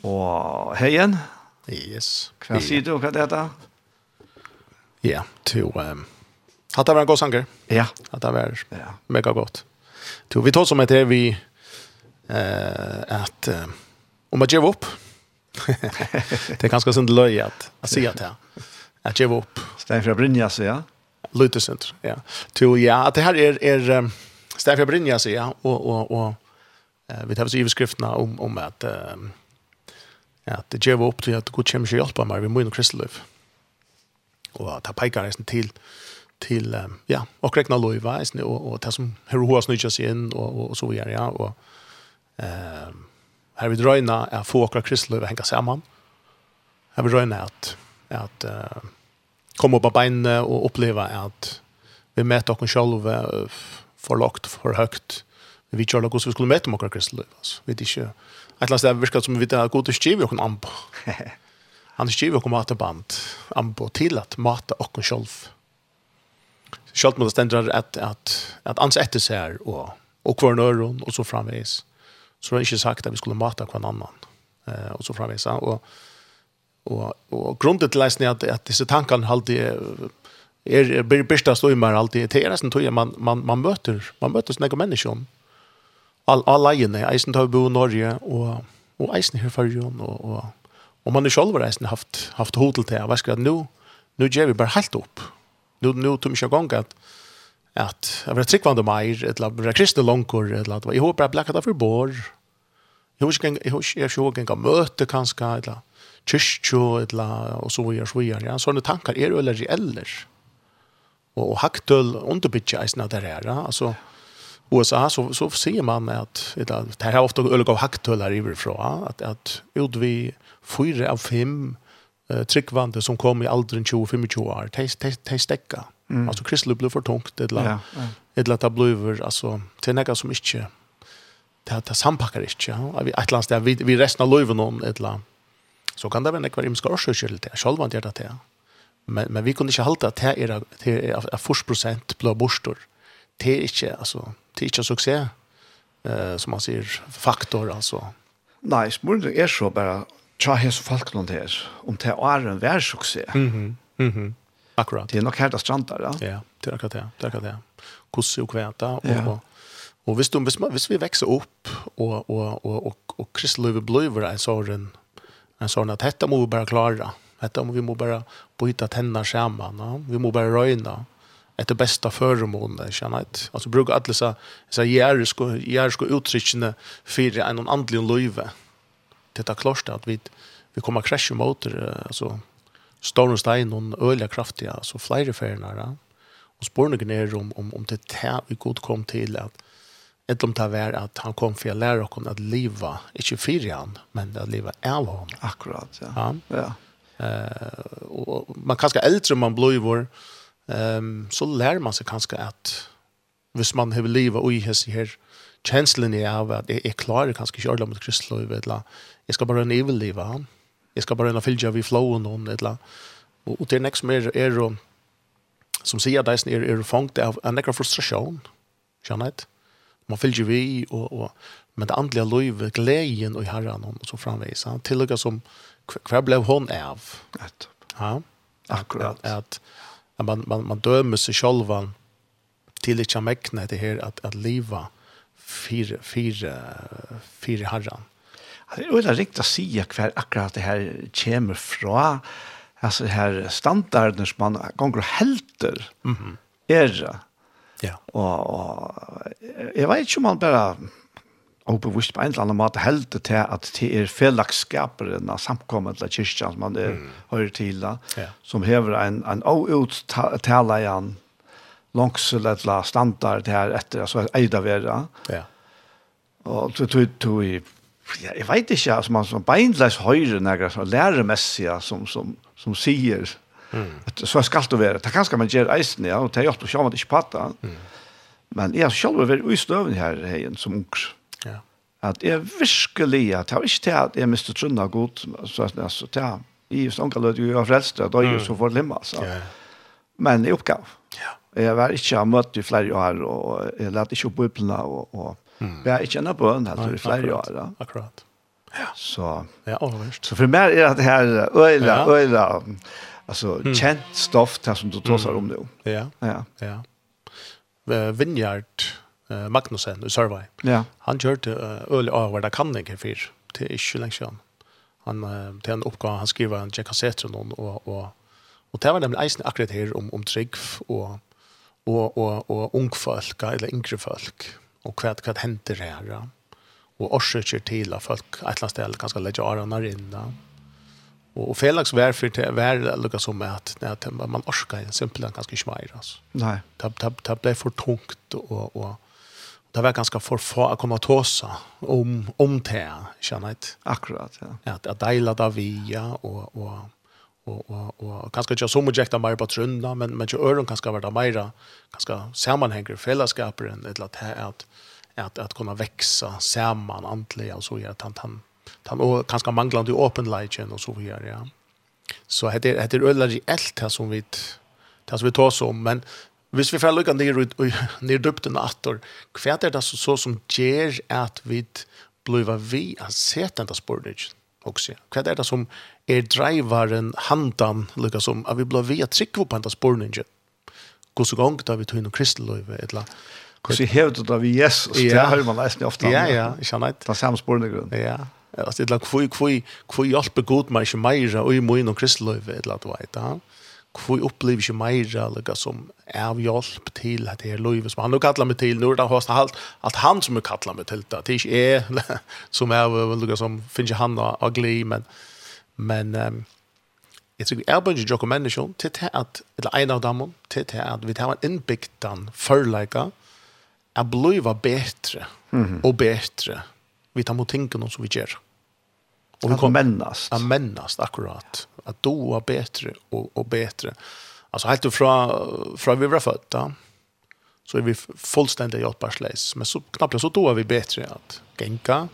Og hei igjen. Yes. Hva sier du hva det heter? Ja, to... Um, hatt det var en god sanger. Ja. Hatt det var ja. mega godt. To, vi tar som etter vi uh, at Uh, om man gjør opp det er ganske sånn løy at jeg sier at jeg gjør opp. Stein fra så ja. Luthercenter, ja. To, ja, att det här är är um, Stefia Brynja, ja, och och och vi tar så i skrifterna om, om att um, ja, det ger upp till att Gud kommer hjälpa mig meg, vi må inn Och ta pekar nästan till till um, ja, och rekna loiva, og, och och ta som hur heroa snytja seg inn, och och så vidare ja, och ehm här vi in att få och kristeløv hänga saman, Här vi drar in att uh, komme opp av beinene og oppleve at vi møter oss selv for lagt, for høyt. Vi vet ikke hvordan vi skulle møte oss oss kristelig. Vi vet ikke. Et eller annet sted virker som vi er god til skriver skrive oss an på. Han skriver oss mateband an på til at mate oss selv. Selv om det stender at, at, at ans etter seg her og, og hver nøren og så framveis. Så det er ikke sagt at vi skulle mate hver annen og så framveis. Og og, og grundet til leisen er at, at disse tankene alltid er, er byrsta støymer alltid. Til er nesten tog man, man, man møter man møter snakke människor all, all leiene, eisen tar bo i Norge og, og eisen her for og, og, og man er selv reisen haft, haft hotel til jeg vet at nå nå gjør vi bare helt opp. Nå, nå tog vi ikke gang at at jeg var tryggvande meir, et la bra kristne langkor, et la det var, jeg håper jeg blekket av for bor, jeg håper jeg ikke jeg håper jeg møte kanskje, et la, kyrkjo, etla, og så videre, så videre. Ja. Sånne tankar er jo eller eller. Og, og haktøl underbytja eisen av det her. Ja. Altså, USA så, så sier man at etla, det her er ofte øyelig av haktøl her iverfra, at, at ut vi fyra av fem uh, tryggvande som kom i alderen 20-25 år, de, de, de stekka. Mm. Altså, kristelig blir for tungt, eller, ja, ja. etla det blir, altså, til nega som ikke, det det sampackar ikke, Ja. Vi et eller annet sted, vi vi resten av löven om eller annet, Så kan det være nekvar imska årsøkjer til det, selv om det er det. Men, men vi kunne ikke halte at det er, det er, er forsprosent blå borster. Det er ikke, altså, det er ikke en suksess, eh, som man sier, faktor, altså. Nei, spørsmålet er så bare, tja hese folk noen her, om det er en vær suksess. Mm -hmm. Mm -hmm. Akkurat. Det er nok her det strandar, ja. Ja, det er akkurat det, det er akkurat det. Kosse og kveta, og, ja. og, og hvis, du, hvis, man, hvis vi vekser opp, og, og, og, og, og, og Kristi Løyve bløyver en sånn, en sån att detta må vi bara klara. Detta må vi må bara byta tänderna samman. Ja? Vi må bara röjna ett bästa föremående känner ett alltså brukar alla så så järsko ska gör för en andlig löve detta kloster att vi vi kommer krascha mot alltså Stone Stein och öliga kraftiga så flera färnar och spårna ner om om om det här vi god kom till att ett om det var att han kom för att lära oss att leva, inte för han, men att leva av honom. Akkurat, ja. ja. ja. Uh, och man kanske äldre man blir um, så lär man sig kanske att hvis man har livet och i hans här känslan är av att jag är klar, kanske inte ordentligt mot Kristlöv, eller jag ska bara en evig liv av Jag ska bara en fyllja vid flowen hon, eller och, och det är nästa mer är som säger att det är fångt av en äkla frustration. Känner jag inte? man fylgjer vi og, og men det andliga livet, gleden och herren og så framvis. Han tillägger som kvar blev hon av. Ett. Ja. Akkurat. at, at, man, man, man dømer seg själva till ikke mäkna det här att, att leva fyra, fyra, fyra herren Det er väl riktigt å si hver akkurat det här kommer fra Alltså her här standarden som man ganger helter. Mm -hmm. Är Ja. Og, og jeg vet ikke om man bare og på en eller annen måte held til at det er fellagskaperen av samkommet til kyrkjan som man er, mm. hører til da, ja. som hever en, en outtale igjen langsel eller standard her etter, altså eida vera. Ja. Og to, to, to, ja, jeg vet ikke, altså man som beinleis høyre nægra, så læremessige som, som, som sier Mm. Så skal det være. Det kan skal man gjøre eisen, ja, og det er jo ikke man ikke patta. Mm. Men jeg har selv vært i støven her heien som unger. Ja. At jeg virkelig, at jeg ikke til at jeg mister trunna godt, så at jeg, i stanker lød jo jeg frelste, og da er jo så for limma, så. Ja. Men jeg oppgav. Ja. Jeg var ikke møtt i flere år, og jeg lette ikke opp bøyplene, og, og mm. jeg er ikke en av bøyene her i flere år. Da. Akkurat. Ja. Så, ja, så for meg er det her øyla, øyla, alltså mm. känt stoff där som du tar om nu. Ja. Ja. Ja. Vineyard uh, Magnussen i Survey. Ja. Han gjorde uh, øl av hva det kan ikke for till ikke lenge siden. Han uh, til en oppgave, han skriver en Jack Cassetron och och och, og det var nemlig isen akkurat här om om trygg och och och och ung folk eller yngre folk och vad vad händer här. Ja? Och orsaker til at folk et eller annat ställe kanske lägger armarna in. Ja? Och Felix var för det var lika som att att man orkar simpel simpelt ganska smär alltså. Nej. Tap tap tap blev för tungt och och det var ganska för få att komma tåsa om om det känner jag. Akkurat ja. Att att dela där via och och och och och kanske inte så mycket där mer på trunda men men ju öron kanske vara mer ganska sammanhänger fällskaper än ett lat här att att att kunna växa samman antligen och så gör att han han han och kanskje manglande open lighten og så vidare ja. Så heter heter öllare helt här som vi det som vi tar som men hvis vi får lukka ned ner dupten atter, hva er det så, så som gjør at vi blir vi har se denne där sportage också. Kvärt är det som er driveren, handan lukka som at vi blir vi att trykke på denne där Hvordan gang da vi tog in och kristlöve eller Hvordan hevet du da vi Jesus? Ja. Det har man nesten ofte. Ja, ja, ikke sant. Det er samme spørende grunn. Ja, Alltså det lag kvui kvui kvui hjälper god mig ju mer och i mun och kristlöv ett lat vet han. Kvui upplever ju mer alltså som är hjälp till att det är löv som han då kallar mig till. Nu där har halt att han som har kallar mig till det. Är är som är väl som finns ju han och glee men men Jeg tror arbeidet i Jokko Menneskjøn til til at, eller en av dem, til til at vi tar en innbygdan førleika, er bliva betre og betre vi tar mot tingene som vi gjør. Och vi kommer mennast. Ja, mennast, akkurat. Att då bättre och, och bättre. Alltså helt från, från vi var födda så är vi fullständigt hjälparsleis. Men så, knappt så då är vi bättre att gänka.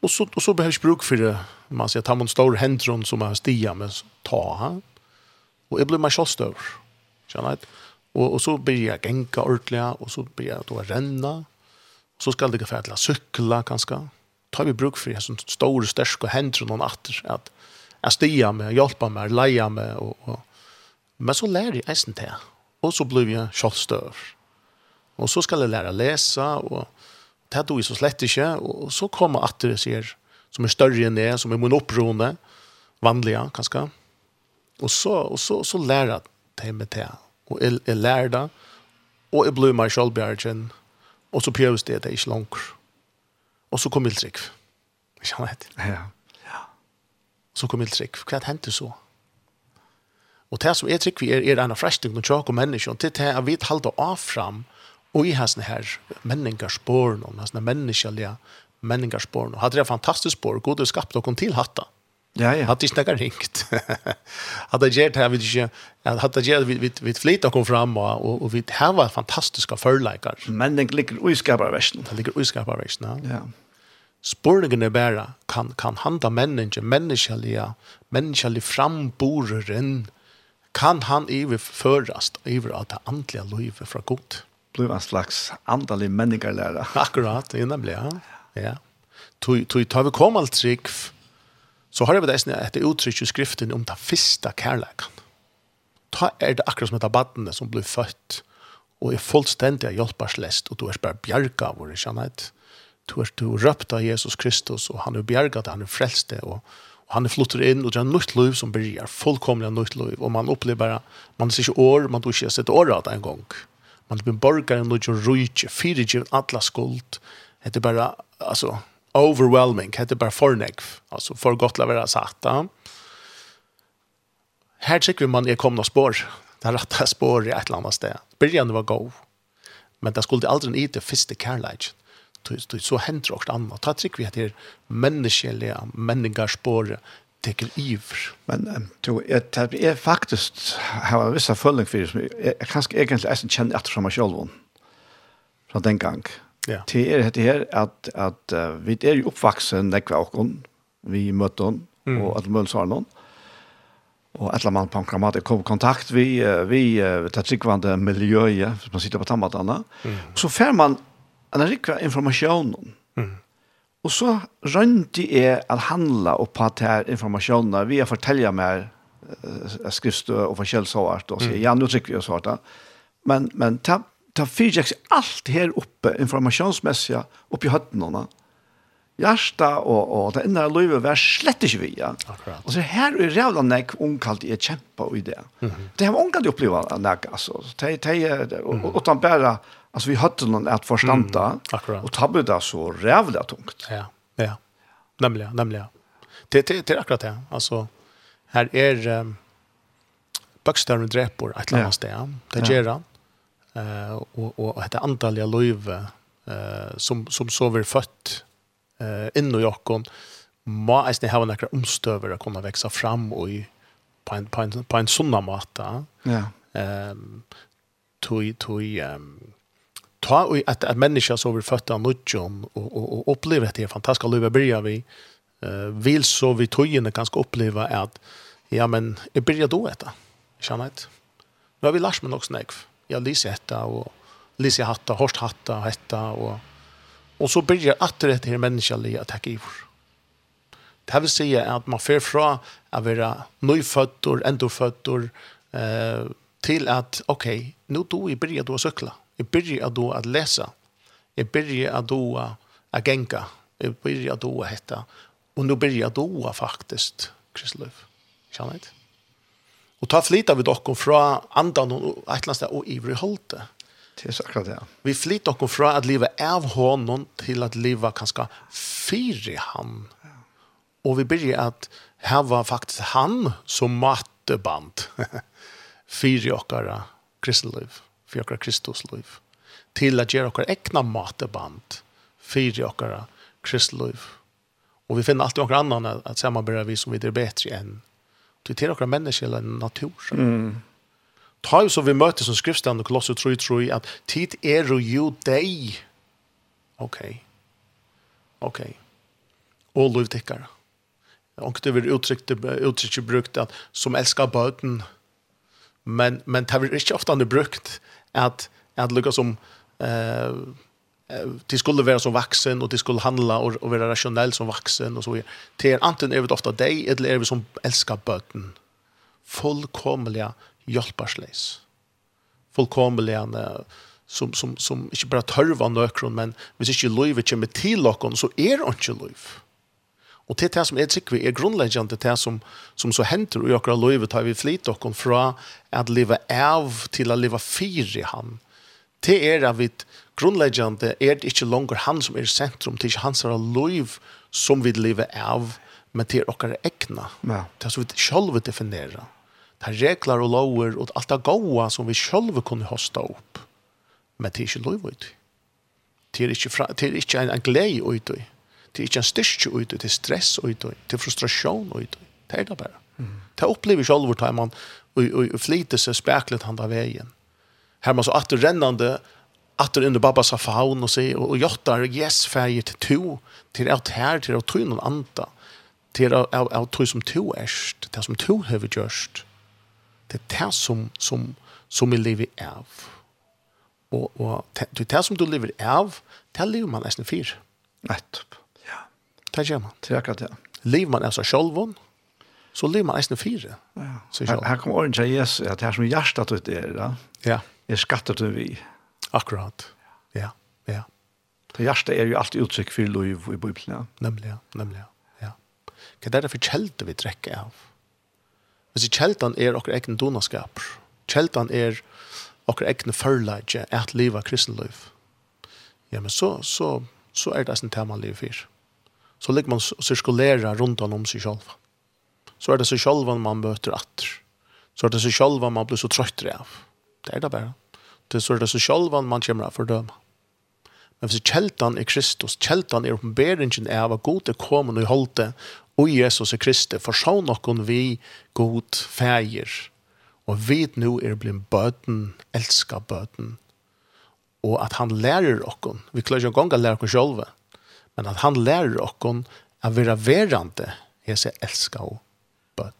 Och så, och så behövs bruk för det. Man säger att han har en stor händron som har stia, men ta han. Och jag blir själv kjallstör. Känner jag Och, och så blir jag gänka ordentligt och så blir jag då renna. Så ska det gå för att cykla ganska tar vi bruk för sånn stor stark og händer noen atter, att att stia med hjälpa med leier med och, og, men så lærer jeg eisen det och så blev jeg kjølstøv. och så skal jeg lære lära läsa och det er tog så slett ikke, och så kommer att det ser som är större enn det som er min opprone, vanliga kanske och så och så så lär jag det med det och jeg lærer det, og jeg blir meg självbjärgen och så prøves det det ikke långt Og så kom Mildrik. Ikke han hette? Ja. ja. Så kom Mildrik. Hva hendte så? Og det som jeg tror vi er, er en av frestingen og tjokk og menneskene, det er at vi talte av fram og i hans her menneskersporen, og hans menneskelige menneskersporen. Hadde det fantastisk spår, god og skapte og kom til hatta. Ja, ja. Hadde ikke noe ringt. hadde det gjort her, ikke, hadde det gjort vi, vi, vi flit og kom fram, og, og, og vi har fantastiske førleikere. Men den ligger uiskaperversen. Det ligger uiskaperversen, ja. Ja. Spurningen er bare, kan, kan han da menneske, menneskelige, menneskelige framboreren, kan han iverførast iver av det andlige livet fra god? Blir en slags andelig menneskelærer. Akkurat, det nemlig, ja. ja. Tog, tog, tar vi kom alt trygg, så har vi det et uttrykk i skriften om den første kærleken. Ta er det akkurat som et av badene som blir født, og er fullstendig hjelparslest, og du er bare bjerga av våre. Ja du er du røpt av Jesus Kristus, og han er bjerget, han er det og, og han er flutter inn, og det er nytt liv som blir fullkomlig nytt liv, og man opplever bare, man ser ikke år, man tror ikke sett år av det en gang. Man blir borger, man tror ikke rydde, fyrer ikke alle skuld, det er bare, altså, overwhelming, det er bare fornegg, altså, for godt til å være satt. Her tykker vi man er kommet spår, det er rett spår i et eller annet sted. Byrjan var god, men det skulle aldri i det første kærleidjen så hender det også annet. Da trick vi at det er menneskelige, människaspår tekel iver. Men to det er faktisk har en vissa följning for det. Jag kanskje egentlig er känd efter fra meg selv. Fra den gang. Ja. Det er det här at att vi er jo oppvaksen uppvuxen där vi møtte vi mötte hon och att möts har någon. Och alla man på kramat kom i kontakt vi vi tar sig miljøet, miljö man sitter på tammatene. Mm. Så får man en rikva informasjon. Mm. Og så rønte jeg at handla opp på at informasjonen vi har fortellet meg skriftstø og forskjell så hvert, og sier, ja, nå trykker vi oss hardt. Men, men ta, ta fyrtjeks alt her oppe, informasjonsmessig, oppe i høttene. Hjärsta och och det enda löve var slett inte vi. Ja. Akkurat. Och så här är rævla näck omkalt i kämpa i det. Det har omkalt uppleva näck alltså. altså. Det er, det er, og, Alltså vi hade någon att förstanda mm, akkurat. och tabbe det så rävligt tungt. Ja, ja. Nämligen, nämligen. Det det det är akkurat det. Alltså här är um, bokstavligen dräpor ett annat sted. Det gör han. Eh och och det antal jag löv eh som som sover fött eh in och Jakob må eisne ha några omstöver att kunna växa fram och i, på en, på en, på en sånn måte. Ja. Um, tui tog, um, ta och att att människor så vill fötta nudjon och och och uppleva det fantastiska livet börjar vi eh vill så vi tojene ganska uppleva att ja men jag börjar då detta. Känner inte. Nu har vi Lars men också näck. Jag lyser detta och lyser hatta, horst hatta, hetta och och så börjar att det här människaliga att ta i. Det vil si at att man får fra å være nyfödd och eh till att okej, okay, nu då i börjar då cykla Jeg begynner at du at lese. Jeg begynner at du at genka. Jeg begynner at du at hette. Og nå byrger at du faktisk, Kristløv. Kjenner jeg Og ta flytta vi dere fra andan og et eller annet sted og ivrig holdt det. Det er akkurat det, ja. Vi flytta dere fra at livet av hånden til at livet kanskje fyre han. Og vi begynner at her var faktisk han som matteband. fyre dere kristelig liv för jag Kristus liv till att göra våra egna mateband för jag Kristus liv och vi finner alltid några annan att samarbeta vi som vi är bättre än till till några människor eller natur mm. Ta ju så vi möter som skriftstaden och kolosser tror tror att tid är ju dig okej okay. okej okay. och liv Och det vill uttryckt uttryckt brukt att som älskar böden. men men det blir inte ofta brukt att att lukka som eh de skulle vara som vuxen och de skulle handla och, og vara rationell som vuxen och så vidare. er antingen er vi ofta dig eller er vi som älskar böten. Fullkomliga hjälparsleis. Fullkomliga som, som, som inte bara törva nøkron, men hvis inte løyve kommer till oss så är det inte liv. Og til det som er sikker, er grunnleggende til det som, som så henter i akkurat løyve tar vi flit dere fra at leve av til å leve fire i han. Det er at vi grunnleggende er det ikke langer han som er sentrum, det er ikke hans løyv som vi lever av, men det er dere egna. Ja. Det er så vi selv definerer. Det er regler og lover og alt det gode som vi selv kunne hosta opp. Men det er ikke løyve ut. Det er ikke, fra, det er ikke en, en glede ut. Det er ikke en styrke ut, det er stress ut, det er frustrasjon ut. Det er det bare. Mm. Det opplever selv hvor tar man og flyter seg speklet han av veien. Her man så atter rennende, atter under babbas av faun og sier, og og jottar, yes, feir til to, til alt her, til alt tog noen anta, til alt tog som to erst, til som to har gjørst. Det er det som, som, som vi lever av. Og, og det er det som du lever av, det lever man nesten fyr. Nettopp. Det gjør man. Det er akkurat det. Liv man er så sjølvån, så lever man eisen fire. Ja. Her, her kommer åren til Jesus, at her som hjertet ut er, da, ja. er skattet til vi. Akkurat, ja. ja. Det hjertet er jo alltid uttrykk for lov i Bibelen. Ja. Nemlig, ja. Nemlig, ja. Hva er det for kjeldet vi trekker av? Hvis kjelden er okre egen donaskaper, kjelden er okre egen førleidje, et liv av kristenliv, ja, men så, så, så er det en tema liv fyrt så ligger man och cirkulerar runt om seg selv. Så är det seg selv man møter att. Så är det seg selv man blir så trött av. Det är det bara. Det er så er det seg selv man kommer av fördöma. Men hvis kjeltan er Kristus, kjeltan er oppenberingen av at god er kommet og holdt det, og Jesus er Kristus, for så noen vi god feir, og vi nå er blitt bøten, elsker bøten, og at han lærer okken, vi klarer ikke en gang å lære oss selv, men at han lär oss att vara värande är elska og och bön.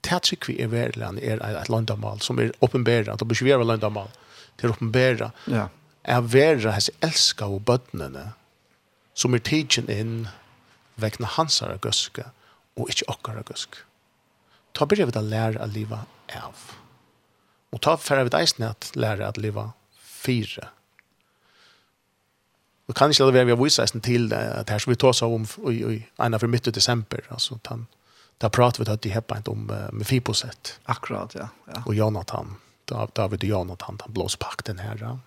Tätsik vi är värlan är ett landamal som er är uppenbärat och er landamal till uppenbära. Ja. Är vera hans elska og bødnene som er tidsen inn väckna hansar och guska och inte okkar gusk. Ta byrja vi da lære att liva av. Og ta färre vid eisen att lära att leva fyra Vi kan ikke inte være vi har vise oss til det, at her som vi tar oss om i i ena för midt i desember, altså, han där prater vi til det heppa inte om med Fiposet. Akkurat ja. ja. Og Jonathan där där vi det Jonathan han blåspakten her. Ja.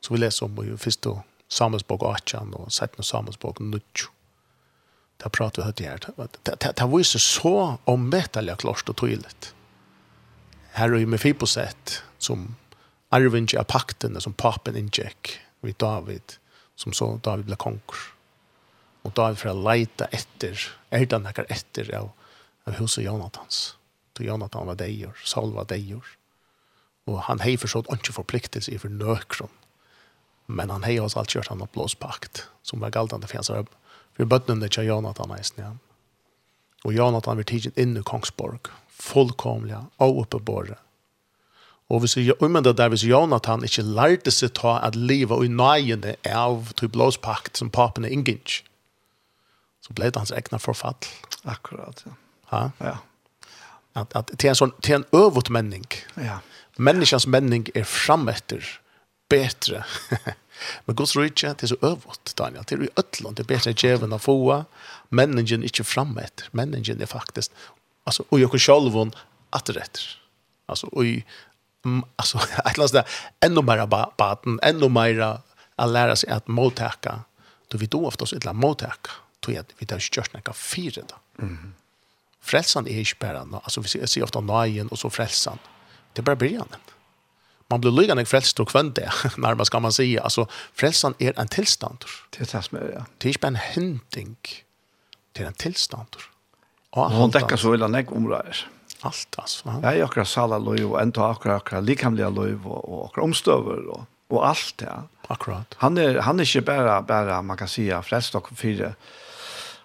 Så vi leser om i første då Samuelsbok 8 och sätter Samuelsbok 9. Där pratar vi att det här det var ju så om klart og tydelig. Her er ju med Fiposet som arvinge av pakten som papen ingick vid David som så David ble konger. Og David fra leita etter, er det nekker etter av, av huset Jonathans. Så Jonathan var deier, Saul var deier. Og han hei forstått ikke forpliktelse i for nøkron. Men han hei også alt gjort han blåspakt, som var galtande for hans røb. For bøttene til Jonathan eisen ja. Og Jonathan var tidsen inn i Kongsborg, fullkomlig, og oppe båret Og hvis jeg umynda der hvis Jonathan ikke lærte seg ta at livet og nøyene av til blåspakt som papen er så ble det hans egna forfall. Akkurat, ja. Ha? Ja. At, at, til en, sånn, til en øvut menning. Ja. Menneskens menning er frametter, bättre. Men Guds rydtje, det er så øvut, Daniel. Det er jo øtlån, det er bedre djeven å få. Menningen er ikke frametter. Menningen er faktisk, altså, og jeg kan sjølv atterretter. Altså, og i alltså att låta ännu mer baten, ännu mer att lära sig att mottaka. Då vi då oftast ett mottaka. Då jag vi där just några fyra då. Mhm. Frälsan är inte bara nå, alltså vi ser ofta nöjen och så frälsan. Det bara blir början. Man blir lyckande frälst och kvänd det, närmast kan man säga. Alltså, frälsan är en tillstånd. Det är det som ja. Det är en hinting Det en tillstånd. Och han täcker så illa när jag omrör. Allt alltså. Ja, jag akra sala lov och ändå akra akra likamliga lov och, och akra omstöver och, och allt det. Ja. Akkurat. Han är han är inte bara bara man kan säga flest och fyra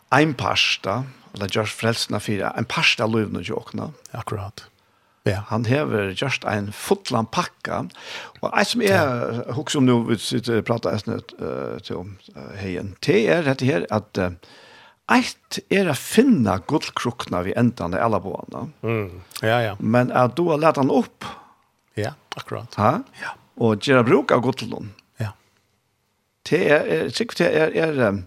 en pasta eller just frälsna fyra en pasta lov nu jokna. Akkurat. Ja. Han hever just ein fotlan pakka. Og alltså som er ja. om nu vi sitter prata æsnet uh, til om uh, heien. Det er dette her at uh, Eitt er å finne gullkrukna vi enden i alle boene. Mm. Ja, ja. Men at du har lett han opp. Ja, akkurat. Ha? Ja. Og gjøre bruk av gullkrukna. Ja. Det er, sikkert det er, er,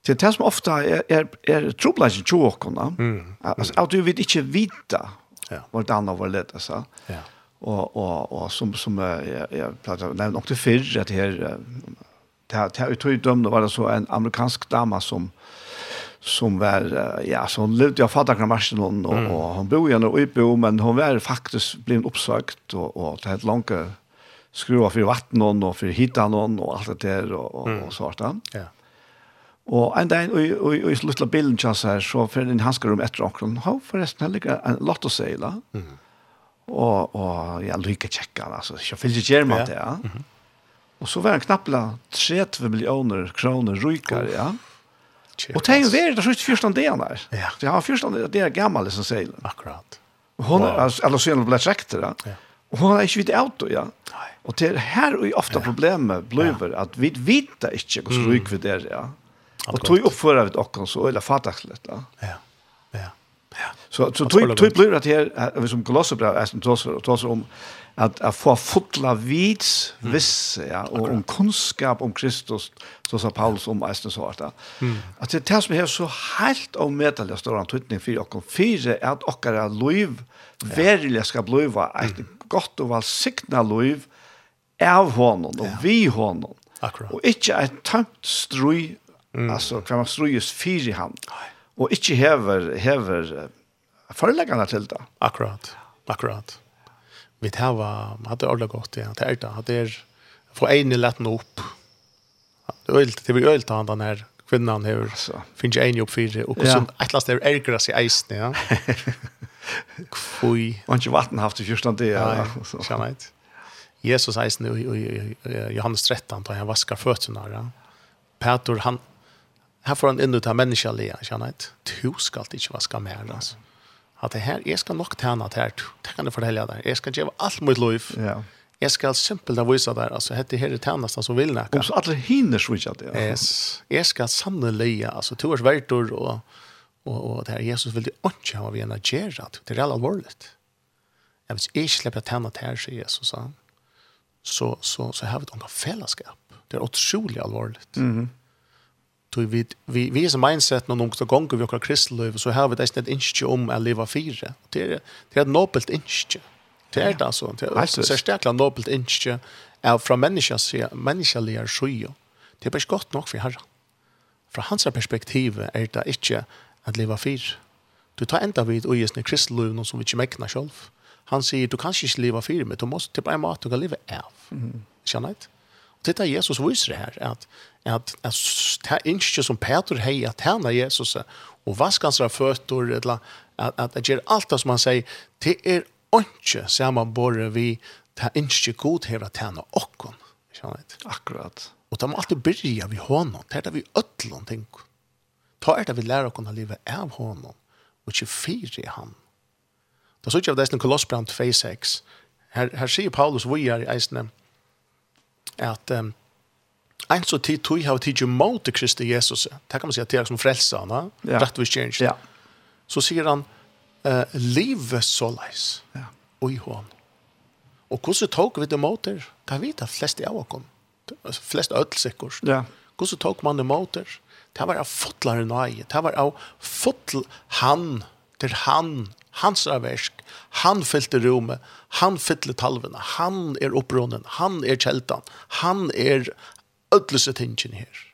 Det er det som ofte er, er, er trobladje tjåkene. Mm. Altså, at du vil ikke vite ja. hvordan det var lett, altså. Ja. Og, og, og som, som jeg, jeg pleier å nevne nok til fyrr, at her, det her utøydømne var det så en amerikansk dama som som var ja så hon levde jag fattar kanske någon och, mm. och hon bor ju ändå i men hon var faktiskt blivit uppsagt och och det helt långt skruva för vatten hon och för hitta någon och allt det där och och, mm. och sånt Ja. Och en dag och och i slutla bilden chans här så för den han ska rum efter och hon har förresten lika en lot att säga. Mm. Och och jag lycka checka alltså jag finns ju germat ja. det. Ja. Mm. Och så var han knappla 30 miljoner kronor rykare, ja ikke. Og tenk, det er ikke første første dagen der. Ja. Så jeg har første dagen, det er gammel liksom, sier. Akkurat. Og hun, wow. altså, eller så er hun ble trekter, ja. Og hun har ikke vidt auto, ja. Nei. Og det er her og ofte ja. problemet blir at vi vet ikke hvordan mm. ryk vi der, ja. Og tog oppfører vi til så, eller fatakslet, ja. Ja, ja. Så så tror tror blir det här vi som kolosser bra som tosar tosar om att att få fotla vits viss ja och om kunskap om Kristus så sa Paulus om eisen så att att det tas med så helt om medel står han tydning för och fyra att och är liv verkligen ska bliva ett gott och väl signa liv av honom och vi honom. Akkurat. Och inte ett tömt strøy, altså kan man strøyes fyr i han. Nei og ikke hever, hever foreleggene til det. Akkurat, akkurat. Vi tar hadde ordentlig godt ja, til Erda, at det er for ene lett noe opp. Det blir øyelt av den her kvinnan her, finnes jeg ene opp upp og hvordan ja. et last er ergra seg eisen, ja. Kvui. Og ikke vatten haft i fyrstand det, ja. Nei, Jesus eisen i Johannes 13, da han vaskar føttene, ja. Petor, han, här får han in ut av lea, känner jag Du ska alltid inte vaska med alltså. Att det här, jag ska nog tjäna det här, det kan du förhälja där. Jag ska ge allt mitt liv. Ja. Jag ska simpelt där visa där, alltså hette här är tjänast som vill näka. Och så alla hinner switcha det. Yes. Jag ska samla lea, alltså två års värtor och, och, och det här Jesus vill det inte ha vi ena gärna. Det är allvarligt. Jag vill inte släppa tjäna det här, säger Jesus. Så, så, så har vi ett fällskap. Det är otroligt allvarligt. Mm -hmm. Tog vi, vi, vi är som mindset när någon gånger vi har kristliv så har vi det inte ett inskje om att leva fyra. Det är, det är ett nobelt inskje. Det är det alltså. Det är ett särskilt nobelt inskje från människans människaliga skyo. Det är bara gott nog för herran. Från hans perspektiv är det inte att leva fyra. Du tar enda vid och ges när kristliv som vi inte mäknar själv. Han säger du kan inte leva fyra men du måste till bara en mat du kan leva av. Mm. Känner inte? Och titta Jesus visar det här att at, at det er ikke som Peter hei at henne Jesus og vask hans føtter eller at, at det gjør alt det som han sier det er ikke sammenbore vi det er ikke god her at henne okken akkurat og det må alltid byrja vi hånden det er det vi ødlån tenker ta er det vi lærer oss å leve av honom, og ikke fyre han. Det er så ikke av det som Kolossbrand 2.6. Her, her sier Paulus vi er i eisene at um, Ein så tid tog har tid mot Kristi Jesus. Det kan man säga att det som frälsa, va? Ja. Rättvis change. Ja. Så säger han eh live solis. Ja. Oj hon. Och hur så tog vi det mot det? Kan vi ta flest i. Flest öll säkert. Ja. Hur så tog man det mot det? Det var av fotlare nøye. Det var av fotl han til han, hans avversk. Han fylte rommet. Han fylte talvene. Han er upprunnen. Han er kjeltan. Han er ødelse tingen her.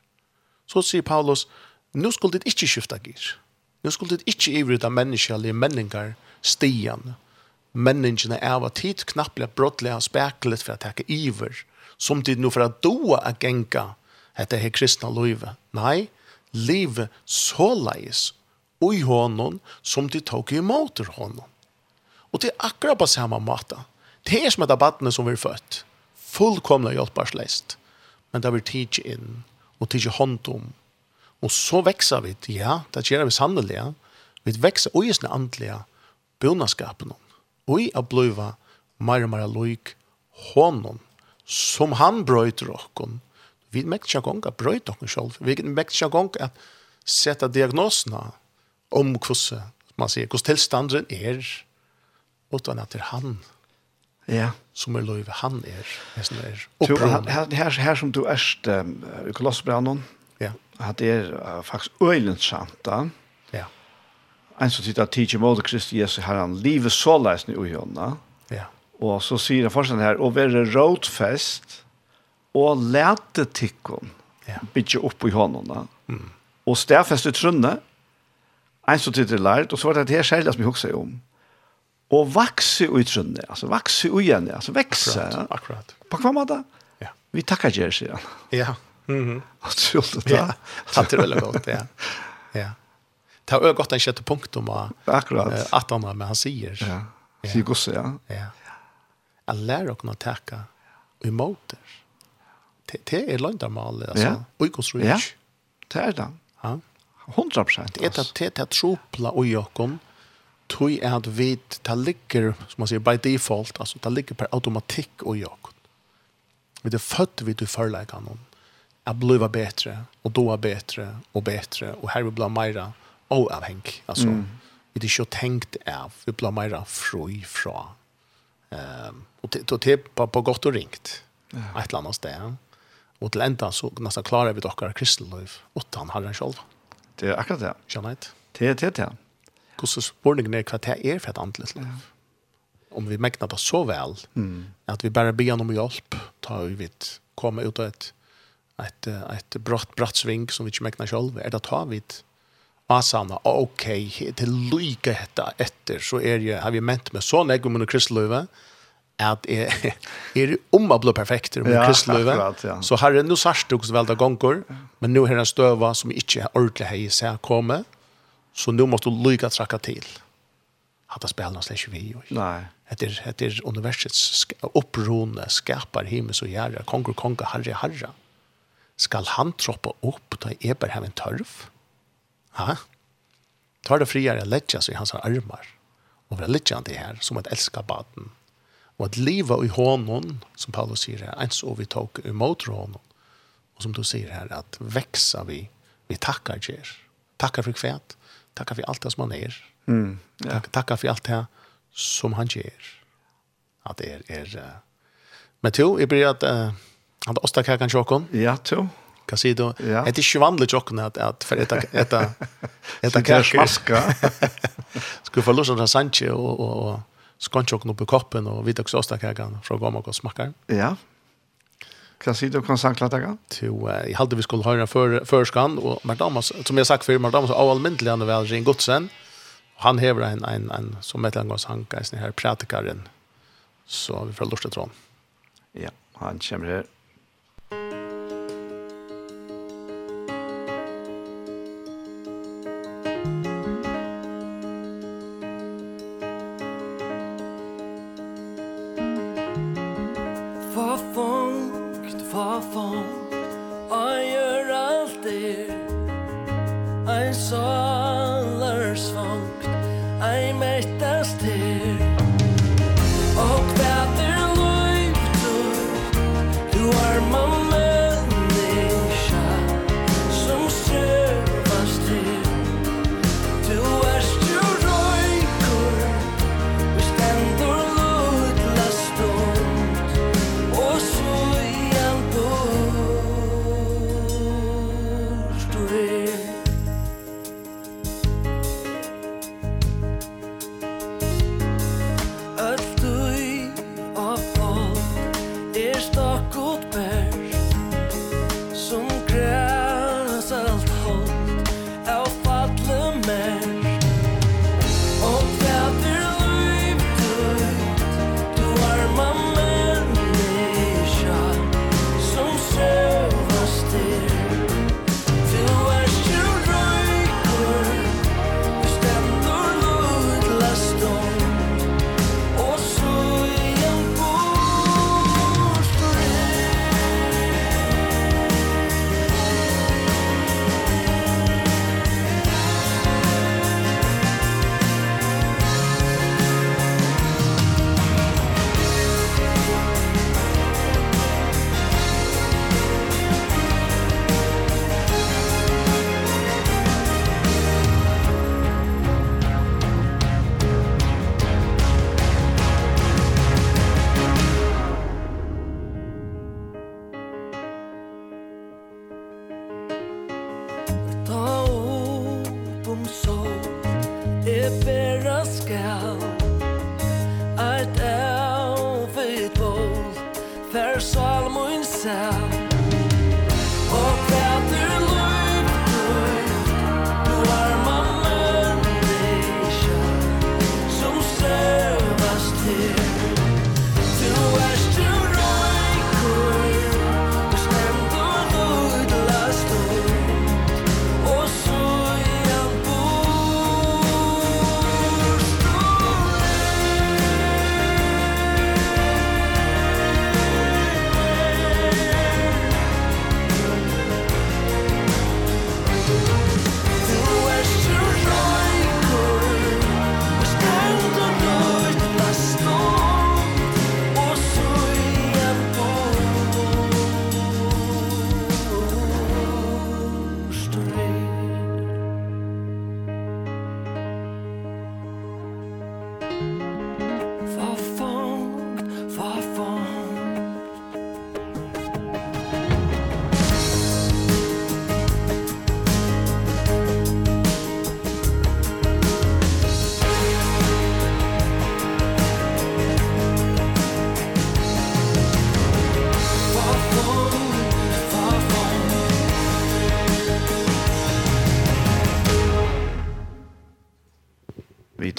Så sier Paulus, nå skulle det ikke skifte gir. Nå skulle det ikke ivrida av menneskelige menninger stian. Menningene er av tid knapplega brottlega speklet for å takke iver, som tid nå for å doa å genka etter her kristna livet. Nei, livet så leis ui honom som de tok imot honom. Og det er akkurat på samme måte. Det er som et av badene som vi er født. Fullkomna hjelparsleist men det blir tid inn, og tid hånd om. Og så vekser vi, ja, det gjør vi sannelig, vi vekser og gjerne andelige bønaskapen, og i å bli mer og mer løyk hånden, som han brøyter okken. Vi mekter ikke gong ganger brøyter okken selv, vi mekter ikke gong at sette diagnosene om hvordan, man sier, hvordan tilstanden er, utan at det er han Ja. Som er løyve, han er, nesten er opprørende. Her, her, her som du erst um, i Kolossebrannen, ja. at det er uh, faktisk øylensamt da. Ja. En som sitter at tidsi Kristi Jesus, har han livet så leisende i henne. Ja. Og så sier han fortsatt her, å være rådfest og lete tikkun ja. bygge opp i hånden. Mm. Og stedfeste trunne, en som sitter lært, og så var det her særlig som jeg husker om og vakse i trunne, altså vakse i igjen, altså vekse. Akkurat, akkurat. På hva måte? Ja. Vi takker dere, sier han. Ja. Mm -hmm. Og trolig det. Ja, tatt det veldig godt, ja. Ja. Det er jo godt en sjette punkt om akkurat. Uh, at han men han sier. Ja, ja. sier gosse, ja. Ja. Jeg lærer å takke imot det. Det er landamal, altså. Ja. Uikonstruert. Ja, det er det. Ja. 100 prosent. Det er det det att tropla och jokom tui er at vi tar ligger, som man sier, by default, alltså tar ligger per automatikk och jag. Vi er født vi til förlägga någon att bliva bättre och då är bättre och bättre och här vi blir meira oavhengig, Alltså, mm. vi er ikke tänkt av, vi blir meira fri fra. Um, och det, och det på, på gott och ringt. Ja. Ett eller annet sted. Och till ända så nästan klarer vi dock av han utan herren selv. Det är akkurat det. Skjønner jeg Det er det, det hvordan spørningen er hva det er for et andelig liv. Om vi mekner det så vel, mm. at vi bare ber om hjelp, ta vi vidt, komme ut av et, et, et bratt, bratt sving som vi ikke mekner selv, er det ta vi Asana, ok, til lykke hette etter, så er jeg, har vi ment med sånn jeg om min kristeløyve, at jeg er om å bli perfekt i min kristeløyve, ja. så har jeg noe sørst også veldig gonger, men nå har jeg en støve som ikke ordentlig hei i seg komme, Så nu måste du lycka tracka till. Att det spelar släck vi ju. Nej. Det är det är universets upprorna skapar himmel så jära konger, konka harra harra. Skal han troppa upp ta eber hem en törf? Ha? Tar det friare lägga sig i hans armar och vara läggande här som att älska baden. Och att leva i honom, som Paulus säger här, ens och vi tog emot honom. Och som du säger här, att växa vi, vi tackar ger. Tackar för kvärt. Tacka för allt det som han är. Mm. Ja. Tack, tacka för allt det som han ger. Att det är, är uh... Men to, jeg blir att uh, han har åstakakan tjockon. Ja, to. Hva sier du? ja. det är inte vanligt tjockon att, att för ett äta, äta smaska? Skulle få lust att sanche och, och, och skåntjockon upp i koppen och vitt också åstakakan från gammal och smakar. Ja, Kan si du kan sagt deg? Jo, jag hade vi skulle höra för förskan och Mardamas som jag sagt för Mardamas av allmäntliga när väl Jean Godsen. Han hever en en en som ett långt sanka i här pratikaren. Så vi får lust att tro. Ja, han kommer her.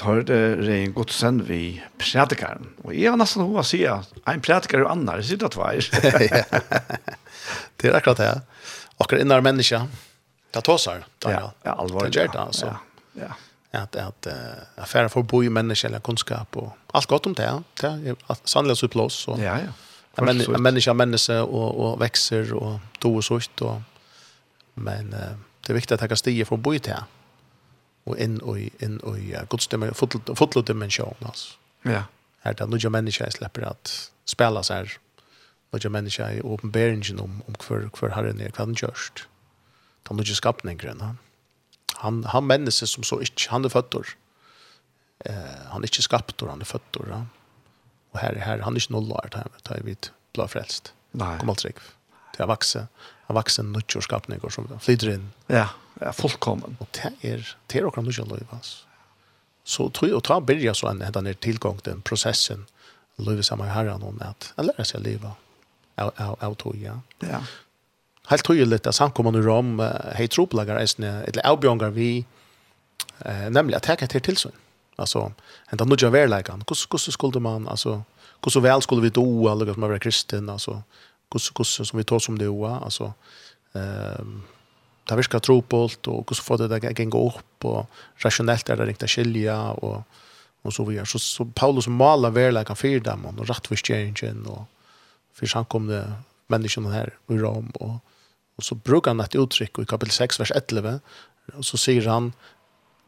hørte Rein Godsen vi prædikaren. Og jeg var nesten hva sier, en prædikar og annar, sier det tvær. det er akkurat det. Akkurat innar menneska, det tåsar. Det, ja, ja, alvorlig. Det gjør det, altså. Ja, ja. At, at uh, affæren får bo i menneska eller kunnskap og alt godt om det. Det er sannelig så plås. Så. Ja, ja. Men, en menneske er menneske og, og vekser og do og sånt. Og, men uh, det er viktig at jeg kan stige for å bo i det. Ja og inn og inn og ja, godstemmer fotlo dimension alltså. Ja. Här där några människor släpper att spela så här. Några människor i uppenbarelsen om om kvar kvar herren den kan just. Kan du just skapa den grön. Han han människa som så inte han är fötter. Eh han är inte skapt och han är fötter. Ja. Och här här han är inte nollar där vet jag vi blå frälst. Nei. Kom alltså. Det har vuxit av vaksen nødtjorskapning som flyter inn. Ja, ja fullkommen. Og det er, det er okra nødtjorskapning, altså. Så tror jeg, og ta byrja så en den er tilgång til prosessen, løyve saman herran om at, jeg lærer seg liva av, av, av tog, ja. Ja. Helt tydelig at samkommer nu om hei troplagar eisne, eller avbjongar vi, eh, nemlig at jeg til tilsyn. Altså, hentan nødja verleikan, hvordan skulle man, altså, hvordan vel skulle vi doa, lukka som er kristen, altså, hvordan, hvordan som vi tar som det var alltså ehm där vi ska tro på allt och det där gänga upp och rationellt är det riktigt skilja och och så videre. så, så Paulus maler väl like dem, og där man och rätt förståelsen och för kom det här i Rom och och så brukar han et uttrykk i kapitel 6 vers 11 och så säger han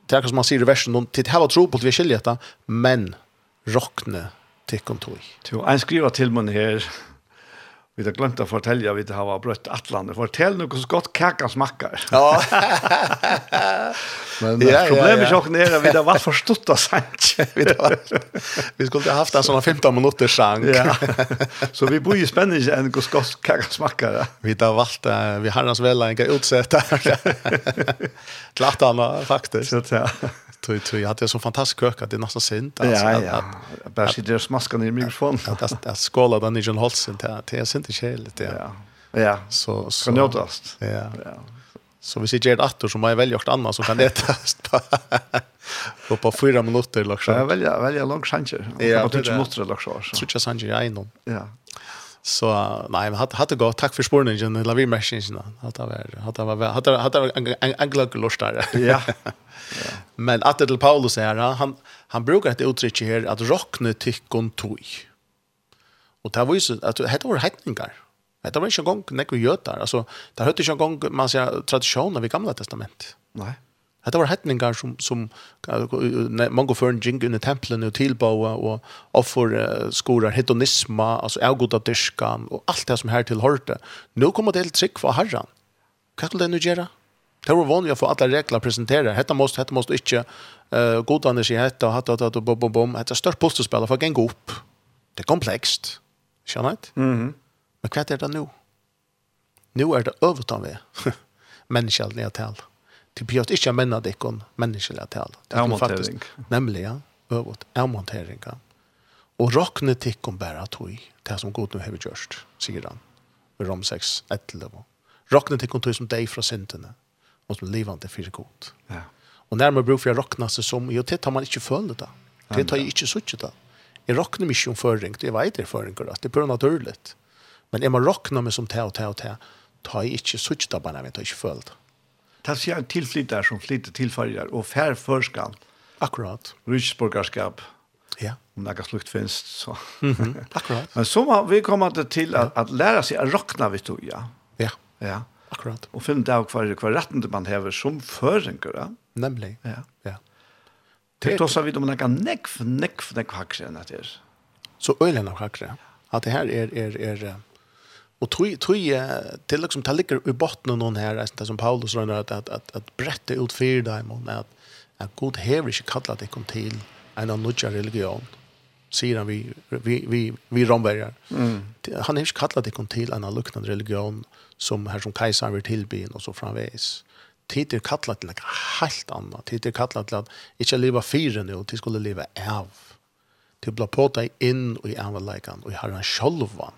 det är som man sier i versen til till her var på vi skiljer detta men rockne till kontor. Jo, en skriver till meg här Vi har glemt å fortelle vi har brøtt atlandet. Fortell noe så godt kaka smakker. Ja. Men ja, problemet ja, ja. er at vi har vært forstått av sang. vi, vi skulle ha haft en sånn 15 minutter sang. ja. Så vi bor i spenning enn noe så godt kaka smakker. Vi har valgt, vi har hans vel en utsett her. Klatt han faktisk. Så, ja tror tror jag hade så fantastisk kök att det är nästan synd alltså ja, ja. att bara sitter och smaskar ner i mikrofonen. Att att, att skåla den i John Holsen där det är synd i skälet det. Ja. Ja. Så så kan det åtast. Ja. Ja. Så vi sitter ett attor som har väldigt gjort annat som kan det test på på på fyra minuter liksom. Ja, välja välja lång chanser. Ja, på 20 minuter liksom. Switcha chanser i någon. Ja. Så nej, men hade hade gått tack för spårningen i Lavi då. Hade var hade var hade hade en en glögg lust där. Ja. Men att till Paulus här, han han brukar ett uttryck här att rockna tyckon tog. Och det var ju så att det var hettningar. Det var inte en gång när vi gör där. Alltså, det hade inte en gång man säger traditioner vid Gamla testamentet. Nej. Det var hettningar som, som mange før en jing under tempelen og tilbåa og offer uh, skorar hedonisma, altså avgoda dyrskan og alt det som her tilhørte. Nå kommer det til trygg for herran. Hva skulle det nå gjøre? Det var vanlig å få alle regler presentera. Hetta måste, hetta måste ikke. Uh, Godane sier hetta, hetta, hetta, hetta, bom, bom, bom. Hetta er størst posterspiller for å genge opp. Det er komplekst. Skjønner jeg? Mm -hmm. Men hva er det nå? Nå er det øvet av det. Menneskjelden er. Det blir ikke å menne det ikke menneskelig tale. Det er faktisk, nemlig, ja, Øvått, avmontering. Ja. Og råkne tikkum bæra tog, det som god nu hever gjørst, sier han, i Rom 6, 11. Råkne tikkum tog som deg fra syndene, og som livande fyrir god. Ja. Og nærmere bruk for jeg råkne seg som, jo, det tar man ikke føle det. Det tar jeg ikke sutt det. Jeg råkner mye om føring, det vet jeg føring, det er bare naturligt. Men jeg må råkne meg som te og te og te, tar jeg ikke sutt det, bare jeg tar ikke føle det. Det sier en tilflytter som flytter til farger, og fær førskan. Akkurat. Rydsborgerskap. Ja. Om det er slukt finnes, så. Mm -hmm. Akkurat. Men så må vi komme til at, at lære seg å råkne ved tog, ja. Ja. Ja. Akkurat. Og finne det hva, hva retten man hever som føringer, ja. Nemlig. Ja. ja. Det tar seg vidt om man kan nekv, nekv, nekv hakse enn det er. Så øyne av hakse. At det her er, er, er, er og tog, tog tror till liksom det ligger i botten någon här det som Paulus rønner, att att att, at brette ut för dig men att att god hever inte kallat det kom till en annan religion sier han vi vi vi vi rombergar. Mm. Han har inte kallat det kom till en annan religion som här som kejsaren vill tillbyn och så framveis. Tid er kallat till noe helt annet. Tid er kallat till att inte leva fyra nu, till skulle leva av. Till å bli på dig in och i användan og i herren självan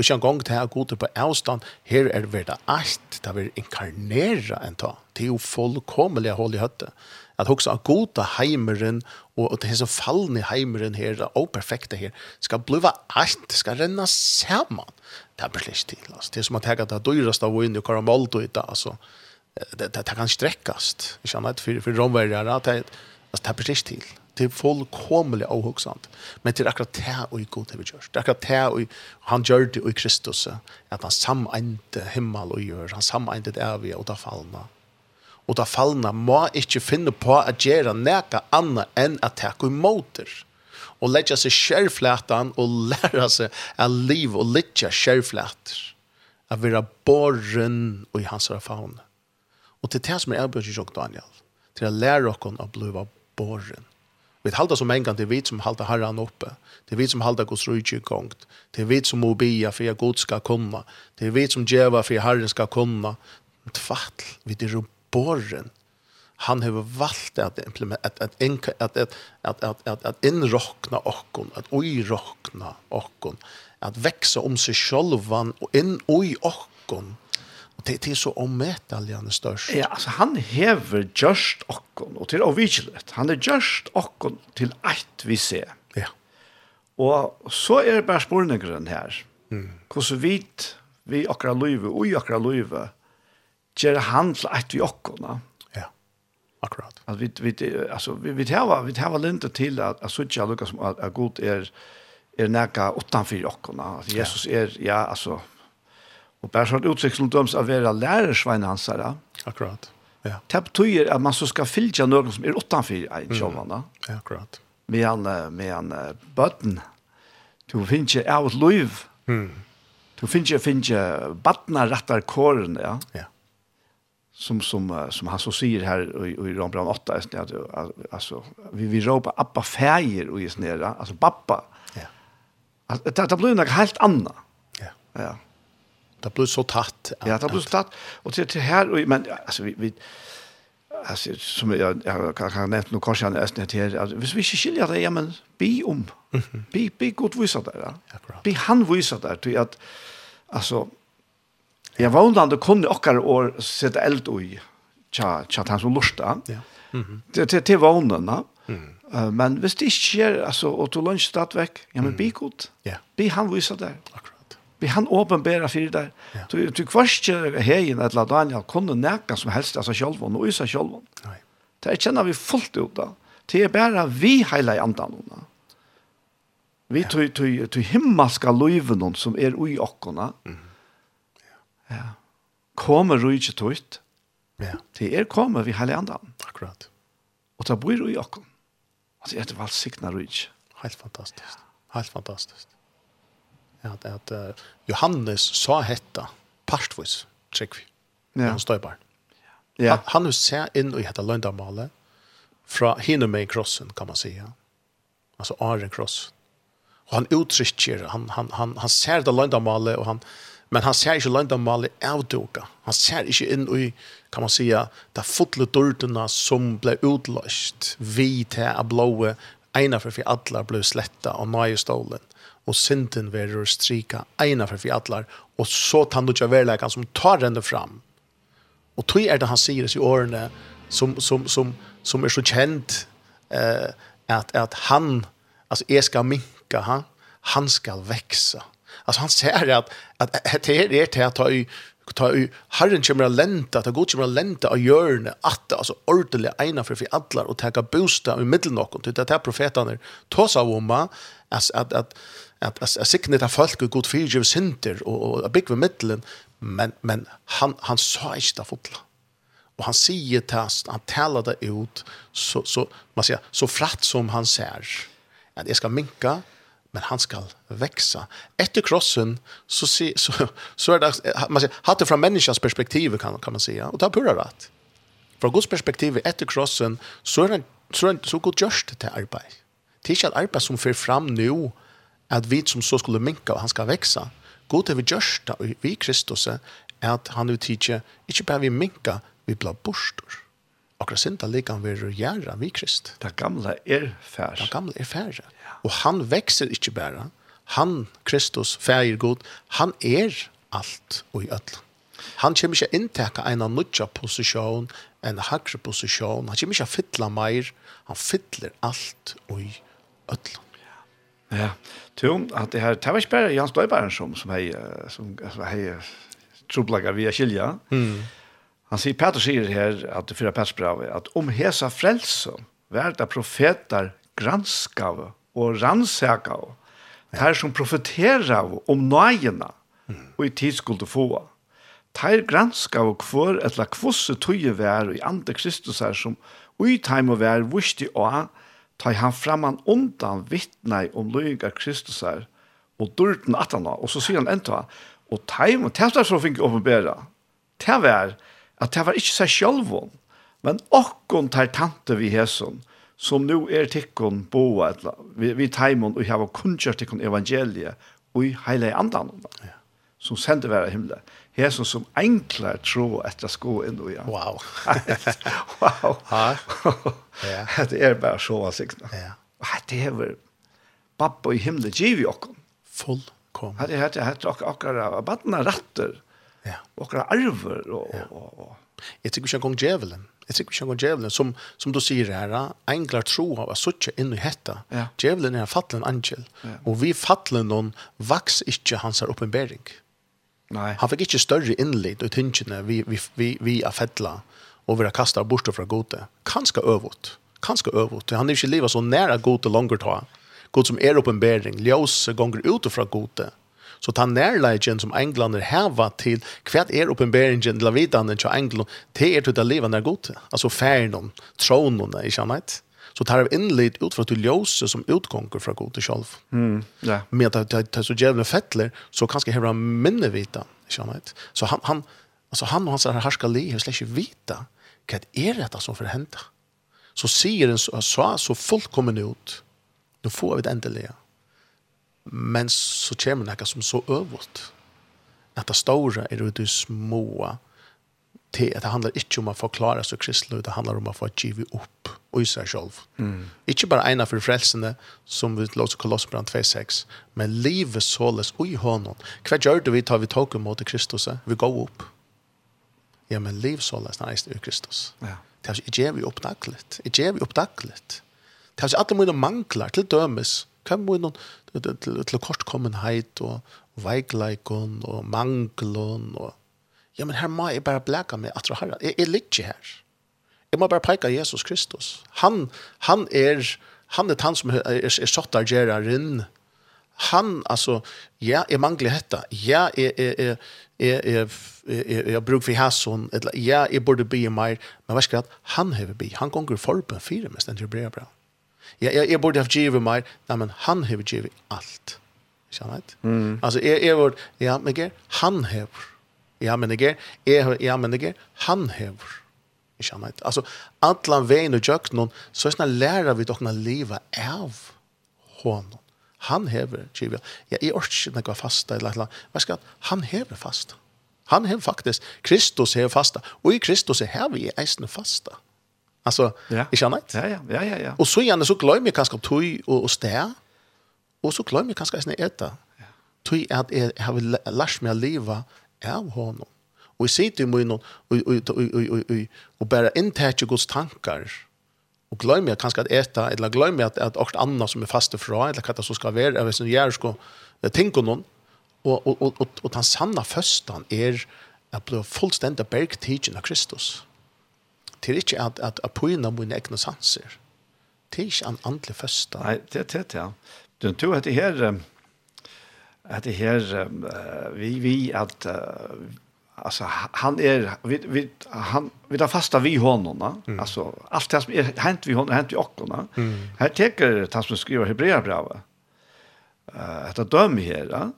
Og ikke en gang til å gå til på avstand, her er det verda alt, det vil inkarnera en ta. Det er jo fullkomelig hold i høtte. At også at gode heimeren, og at det som fallende heimeren her, og perfekte her, skal bli alt, skal renna saman. Det er bare slik til, altså. Det er som at jeg det dyrast av vinn og karamaldo i det, altså. Det, det, det kan strekkast. Ikke annet, for, for romverjere, det, altså, det er bare slik til det er fullkomlig avhugsant. Men det er akkurat det og i god det vi gjør. Det er akkurat det og han gjør det og i Kristus, at han sameinte himmel og gjør, han sameinte det evige og da fallna. Og da fallna må ikke finne på at gjøre neka annet enn at det går imot. Og legge seg skjærflætan og lære seg av liv og litt skjærflæter. At være borren og i hans faune. Og til det som er avbjørn i Daniel, til å lære oss å bli borren Vi halda som en gang, det vi som halda herran oppe. Det vi som halda Guds rujtje i gong. Det vi som må bia for at Gud skal komme. Det vi som djeva for at Herren skal komme. Tvattel, vi er jo borren. Han har valgt at implement at at at at at at at at innrokna okkon, at oirokna okkon, at växa om sig självan och inn oj okkon Og det är så omätlig han störst. Ja, alltså han hever just okkon och til ovigilet. Han er just okkon till ett vi ser. Ja. Och så är det bare spørningeren her. Mm. Hvordan så vitt vi akra løyve, och i akkurat løyve, ger han til ett vi okkon. Ja. Akkurat. At vi vi alltså vi vi tar, vi har lente till att at söka Lucas som att god är är näka utanfyr okkon. Alltså Jesus är ja alltså Og bare sånn utsikt som døms av være lærersvein hans her. Akkurat, ja. Det betyr at man så skal fylle noen som er utenfor en sjåvann. Ja, akkurat. Med en, med en uh, bøtten. Du finner ikke av et liv. Mm. Du finner ikke, finner ikke bøttene rettere kåren, ja. Ja. Som, som, som han så sier her i, i Rambran 8, at, altså, vi, vi råper Abba feir og i snera, altså Babba. Ja. Altså, det, det blir noe helt annet. Ja. Ja. Det blir så tatt. Ja, det blir så tatt. Och till, til här, och, men alltså vi, vi alltså, som jag, jag kan ha noe kanskje kanske jag nästan her, alltså, hvis vi ikke skiljer det, ja men be om. Mm -hmm. Be, be god där. Ja? Akkurat. Be han viser där till att, alltså, jag var undan det kunde åkar och sätta eld i tja, tja, han som lusta. Ja. Mm -hmm. Det, det, var undan, ja. Mm. Uh, men hvis det ikke skjer, altså, og til lunsj stadigvæk, ja, men be god. Ja. Be han viser der. Akkurat. Vi han åpenbæra fyrir der. Du, du kvarske hegin eller Daniel kunne nekka som helst av seg sjálfon og i seg Nei. Det kjenner vi fullt ut da. Det er bare vi heila i andan nå. Vi tøy, tøy, tøy himmelska løyven som er ui okkona. Mhm. Ja. Kommer rujtje tøyt. Ja. Det er kommer vi heila i andan. Akkurat. Og det bor ui okkon. Altså, det er valsikna rujtje. Helt fantastisk. Helt fantastisk at, at uh, Johannes sa hetta partvis, trekk vi, ja. han støybar. Ja. Han, han ser se inn i hetta løndamålet fra hinne med krossen, kan man säga. Altså Are kross. Og han uttrykker, han, han, han, han ser det løndamålet, og han, men han ser ikke løndamålet avduka. Han ser ikke inn i, kan man säga, de fotle dårdene som ble utløst, vi til å blåe, ena for for alle ble sletta og nøye stålen og synden verur strika ena for vi atlar, og så tann du verleikan som tar henne fram. Og tog er det han sier i årene som, som, som, som er så kjent eh, at, at han, altså jeg skal minka, han, han skal veksa. Alltså han ser att att det er til at ta i ta i Herren kommer att lenta, att god kommer att lenta och görne att alltså ordentligt ena för för alla och ta bosta i mitten och till det här profeterna. Tosa om att att att at at sikna det folk och god fyrgiv synder og och bygg vid mitten men men han han sa inte det fotla och han säger test han talar det ut så så man säger så fratt som han ser att det ska minka men han ska växa. Efter krossen så se, så så är det man säger hade från människans perspektiv kan kan man säga och ta pura rätt. Från Guds perspektiv efter krossen så är det så är det så god just det arbeid Det är ett arbeid som för fram nu at vi som så skulle minka og han skal veksa, god er vi gjørsta og vi Kristus er at han nu tidsje, ikke bare vi minka, vi blir borster. Akkurat sinta likan vi gjæra vi Krist. Det gamla er færre. Det gamla er færre. Ja. Og han vekser ikke bare. Han, Kristus, færger god, han er alt og i ødel. Han kommer ikke innteka en av nødja posisjon, en hakre posisjon. Han kommer ikke fytla meir. Han fytler alt og i ødel. Ja, to, at det her, det var ikke bare Jan Støybæren som, som hei, som, som hei, troblagar via Kilja. Mm. Han sier, Peter sier her, at det fyra Peters at om hesa frelse, verda profetar granskave og rannsakav, her som profeterer om nøyena, og i tid skulle få. Teir granskav hvor etla kvosse tøye vær og i andre kristus her som ui teim og vær vusti og ta han framman undan vittne om lyga Kristus her, og dørten at han og så sier han enda, og teim, og teim som fikk åpenbæra, det var at det var ikke seg sjølvån, men okkon tar tante vi hesson, som nu er tikkon boa, etla, vi, vi teimon, og hava kunnskjørt tikkon evangeliet, og i heile andan, ja. som sender vera himle hesen som enkla tro at jeg sko inn og ja. Wow. wow. Ja. det er bare så ansikt. Ja. Og Det er vel pappa i himmelen giv i okken. Fullkom. Det er det er akkurat badna ratter. Ja. Akkurat arver og... og, og. Jeg tykker ikke en gang djevelen. Jeg tykker ikke en gang djevelen. Som, som du sier her, enklar tro av at suttje inn i hetta. Ja. Djevelen er en fattelen angel. Ja. Og vi fattelen noen vaks ikke hans oppenbering. Ja Nei. Han fikk ikke større innlitt ut tingene vi, vi, vi, vi er fettla og vi er kastet bort fra gode. Kanskje øvått. Kanskje øvått. Han er ikke livet så nære gode langer ta. God som er oppenbering. Ljøs ganger ut fra gode. Så ta nærleggen som englander heva til hva er oppenberingen til vidanen til englander, det er til det livet er gode. Altså ferden, tronen, ikke annet så tar det in lite ut för att du ljuser som utgångar från god till själv. Mm. Ja. Med att det så jävla fettler så kanske hevra minne vita, känner Så han han alltså han och hans härska li hur släcker vita. Vad är det som förhända? Så ser den så så, så fullkommen ut. Nu får vi det äntligen. Men så kommer det som så övert. Att det stora är det små. Det, det handlar inte om att förklara sig kristligt, det handlar om att få givet upp i seg selv. Mm. Ikke bare ena for frelsene, som vi låter Kolossbrand 2.6, men livet såles i hånden. Hva gjør det vi tar vi tog mot Kristus? Vi går opp. Ja, men liv såles næst i Kristus. Ja. Det er ikke vi oppdaglet. Ikke vi oppdaglet. Det er ikke alle mine mangler til dømes. Hva er mine til, til, til kortkommenhet og veikleikon og manglon og Ja, men her må jeg bare blæka meg at det. Jeg, jeg ligger her. Jeg må bare peka Jesus Kristus. Han, han er han er han som er, er, er sottar rinn. Han, altså, ja, jeg mangler dette. Ja, jeg, jeg, jeg, jeg, jeg, jeg, jeg bruk for hæsson, ja, jeg burde bli mer, men hva skal jeg han hever bli? Han gonger forbøn fire, mens den til bra bra. Ja, jeg, jeg burde ha givet mer, nei, men han hever givet alt. Ikke sant? Mm. Altså, jeg, jeg burde, ja, men jeg, han har. Ja, men jeg, jeg, ja, men jeg, han har. Ikke annet. Altså, alle veien og kjøkkenen, så er sånn lærer vi dere livet av hånden. Han hever, sier. Ja, jeg orker ikke noe fasta eller noe. Hva skal han hever fasta? Han hever faktisk, Kristus hever fasta. Og i Kristus er vi i eisene fasta. Altså, ja. ikke annet? Ja, ja, ja, ja, ja. Og så gjerne så glemmer jeg kanskje tog og, og sted, og så glemmer jeg kanskje eisene etter. Ja. Tøy er at jeg har lært meg å leve av hånden. Og jeg sitter i munnen og bare inntatt Guds tankar. Og glemmer jeg kanskje at eta, eller glemmer jeg at, at alt annet som er faste fra, eller hva det så skal være, eller hvis jeg gjør sko, tenker noen. Og, og, og, og, og den sanne førsten er at bli fullstendig bergtidgen av Kristus. Det er ikke at, at at apøyene mine egne sanser. Det er ikke en andelig førsten. Nei, det er det, ja. Du tror at det her, at det her, vi, vi, at alltså han är vi vi han vi tar fasta vi honom va mm. alltså allt det som är hänt vi honom hänt vi också va mm. här tänker tas som skriver hebreerbrevet eh uh, att döm här va?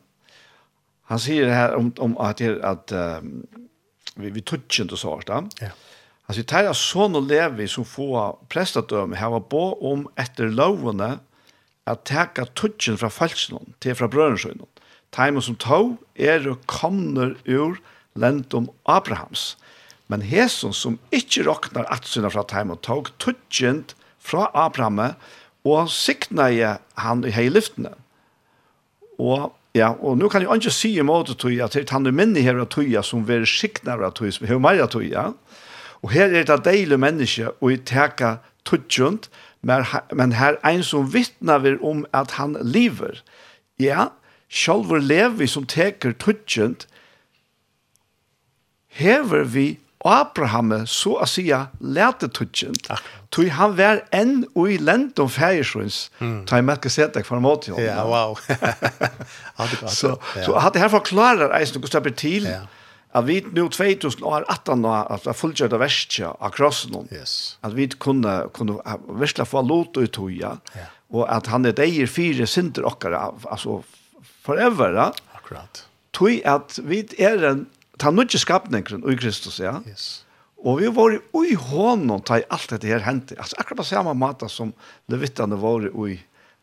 han säger det här om om att det att um, vi vi touchar inte så va ja han säger tär son och levi som får prästadöme här var på om efter lovarna att ta touchen från falsknon till från bröderna Time som tog er og kommer ur lendom Abrahams. Men hesson som ikkje roknar atsuna fra teim og tog tutsjent fra Abraham og siknaje han i heiliftene. Og Ja, og nu kan jeg ikke si imot at tøya, til han er minne her av tøya som vil siknare av tøya, som er mer av tøya. Og her er det deilig menneske, og i teka tøtjent, men her er en som vittnar vi om at han lever. Ja, sjálfur levi som teker tøtjent, hever vi Abraham så å si lærte tutsen. Tui han var enn og i lent om fægersrøns. Mm. Ta i merke sett deg for en måte. Ja, wow. så, så at det her forklarer eisen hvordan det blir til ja. at vi nå år at jeg fullgjør det verste av krossen. Yes. At vi kunne, kunne versla få lot ut tog, ja. Og at han er deier fire synder okkar, altså forever, ja. Akkurat. Tui at vi er en ta nudje skapningren i Kristus, ja. Yes. Og vi var i hånden ta i alt dette her hentet. Altså akkurat på samme måte som levittene var i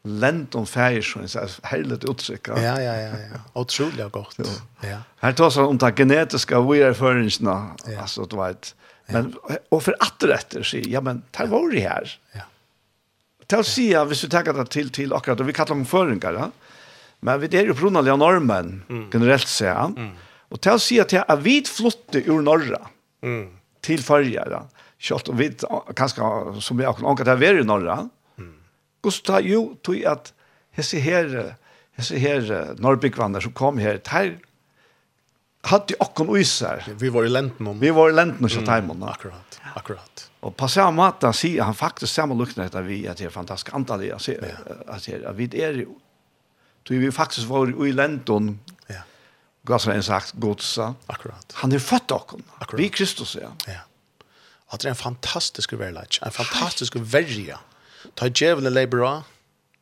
lenton färger så en så helt uttryck. Ja ja ja ja. Otroligt gott. Ja. Här tas om ta genetiska vidareföringarna ja. alltså det vet. Men och för att rätter så ja men tar var det här. Ja. Tal sig ja, hvis du tar det till till akkurat och vi kallar dem föringar, ja. Men vi det är ju på grund av normen generellt sett. ja. Mm Og til å si at jeg vi flyttet ur Norra mm. til farger, fargjere, kjølt, og vi, kanskje, som vi har ångat her, vi i Norra, mm. Gustav, jo, tog at hese her, hese her norrbyggvanner som kom her, der hadde okkon uiser. Vi var i lenten om. Vi var i lenten om Kjøttheimen. Mm, akkurat, akkurat. Og på samme måte sier han faktisk samme lukkene etter vi, at det er fantastisk antallet, at, at, at vi er jo, tog vi faktisk var i lenten glasen en sagt godsa. Akkurat. Han er født Akkurat. Vi Kristus, ja. Ja. At det er en fantastisk verleik, en fantastisk verja. Ta djevelen leibra,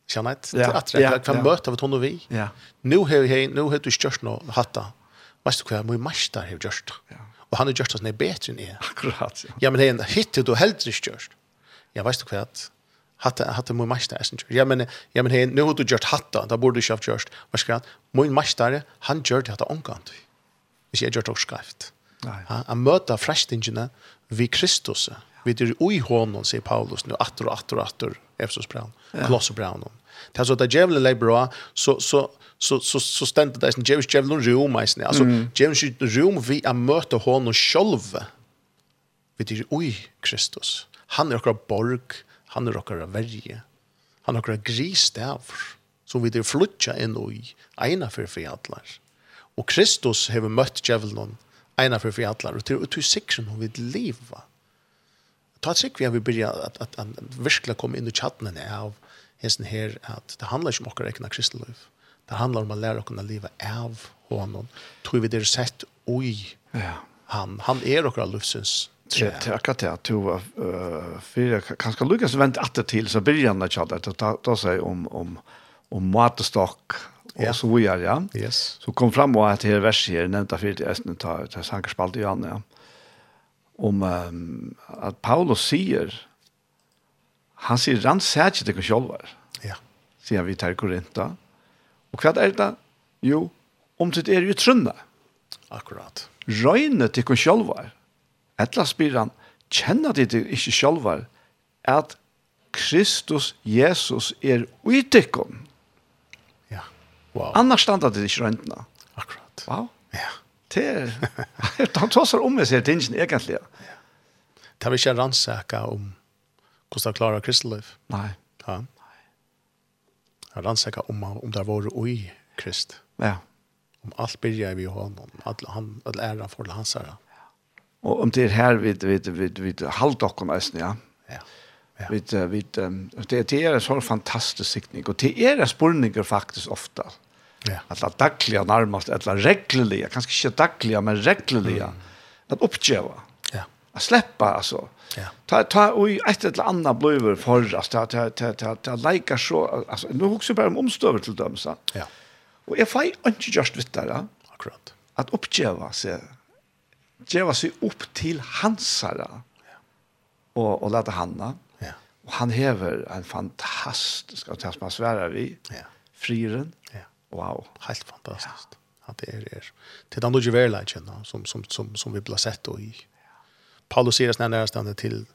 kjenner jeg, til at det er hver møte av et hund og vi. Ja. Nu har vi, nu har du størst nå hatta. Vet du hva, min master har gjort. Ja. Og han har gjørst oss ned bedre enn jeg. Akkurat, ja. Ja, men hei, hittil du heldre størst. Ja, vet du hva, at hatta hatta mun mastar sen. Ja men ja men hen nu har du gjort hatta, då borde du köpt gjort. Vad ska mun mästare han gjort hatta onkant. Vi ser gjort också skrift. Nej. Han fresh engine vi Kristus. Vi det oj honom säger Paulus nu atur og atur og attor Efesos Brown. Kolosser Brown. Det så att Jevle lei bra så så så så så ständer det sen James Jevle room alltså alltså James vi a möta honom sjølve. Vi det oj Kristus. Han er okkar borg Han er okkara verje. Han er okkara grisdavr som vi der flutja inn i eina for fri allar. Og Kristus hever møtt djevelen eina for fri allar, og til, og til sikren hun vil liva. Ta sikk vi har vi byrja at, at at virkelig kom inn i tjattnen av hesten her, at det handlar ikke om okkar ekna kristeløyv. Det handlar om å lære okkar leva av honom, tog vi der sett oi ja. han. Han er okkar løvsens Så det är akkurat det att du fyra kanske Lucas vänt att till så börjar när chatta ta ta sig om om om matstock och så vidare ja. Yes. Så kom fram och att är vers här nämnda för det är ta ta Sankerspalt i Janne, Ja. Om um, att Paulus säger han säger han säger det kan själva. Ja. Säger vi till Korinta. Och vad är det? Jo, om det är ju trunda. Akkurat. Røyne til kan själva. Etla spyr han, kjenner de det ikke sjølver, at Kristus Jesus er uitikken. Ja, wow. Annars standa det ikke røyntene. Akkurat. Wow. Ja. Det er, han tåser om med seg tingene egentlig. Ja. Det har vi ikke rannsaka om hvordan det klarer Kristeliv. Nei. Ja. Jeg rannsaka om, om det har vært ui Krist. Ja. Om alt byrja vi i hånden, han, all lærer han for hans herre. Ja Og om det er her vi, vi, vi, vi, vi halvdokken eisen, ja. Ja. ja. Vi, vi, det, det er en sånn fantastisk sikning, og det er spurninger faktisk ofte. Ja. At det daglige nærmest, at kanske reglelige, kanskje ikke daglige, men reglelige, mm. at oppgjøve. Ja. At slippe, altså. Ja. Ta, ta, och et eller annet bløver for oss, ta, ta, ta, ta, ta, leika så, altså, nå husker jeg bare om omstøver til dem, så. Ja. Og jeg får ikke gjørst vittere. Akkurat. At oppgjøve seg, geva sig upp till hansara och och låta hanna. Ja. Och han hever en fantastisk att tas man svärar vi. Ja. Friren. Ja. Wow, helt fantastiskt. Ja. Att det er, er. Til den ju verleikjen, som som som som vi blasett og i. Paulus sier när nära til till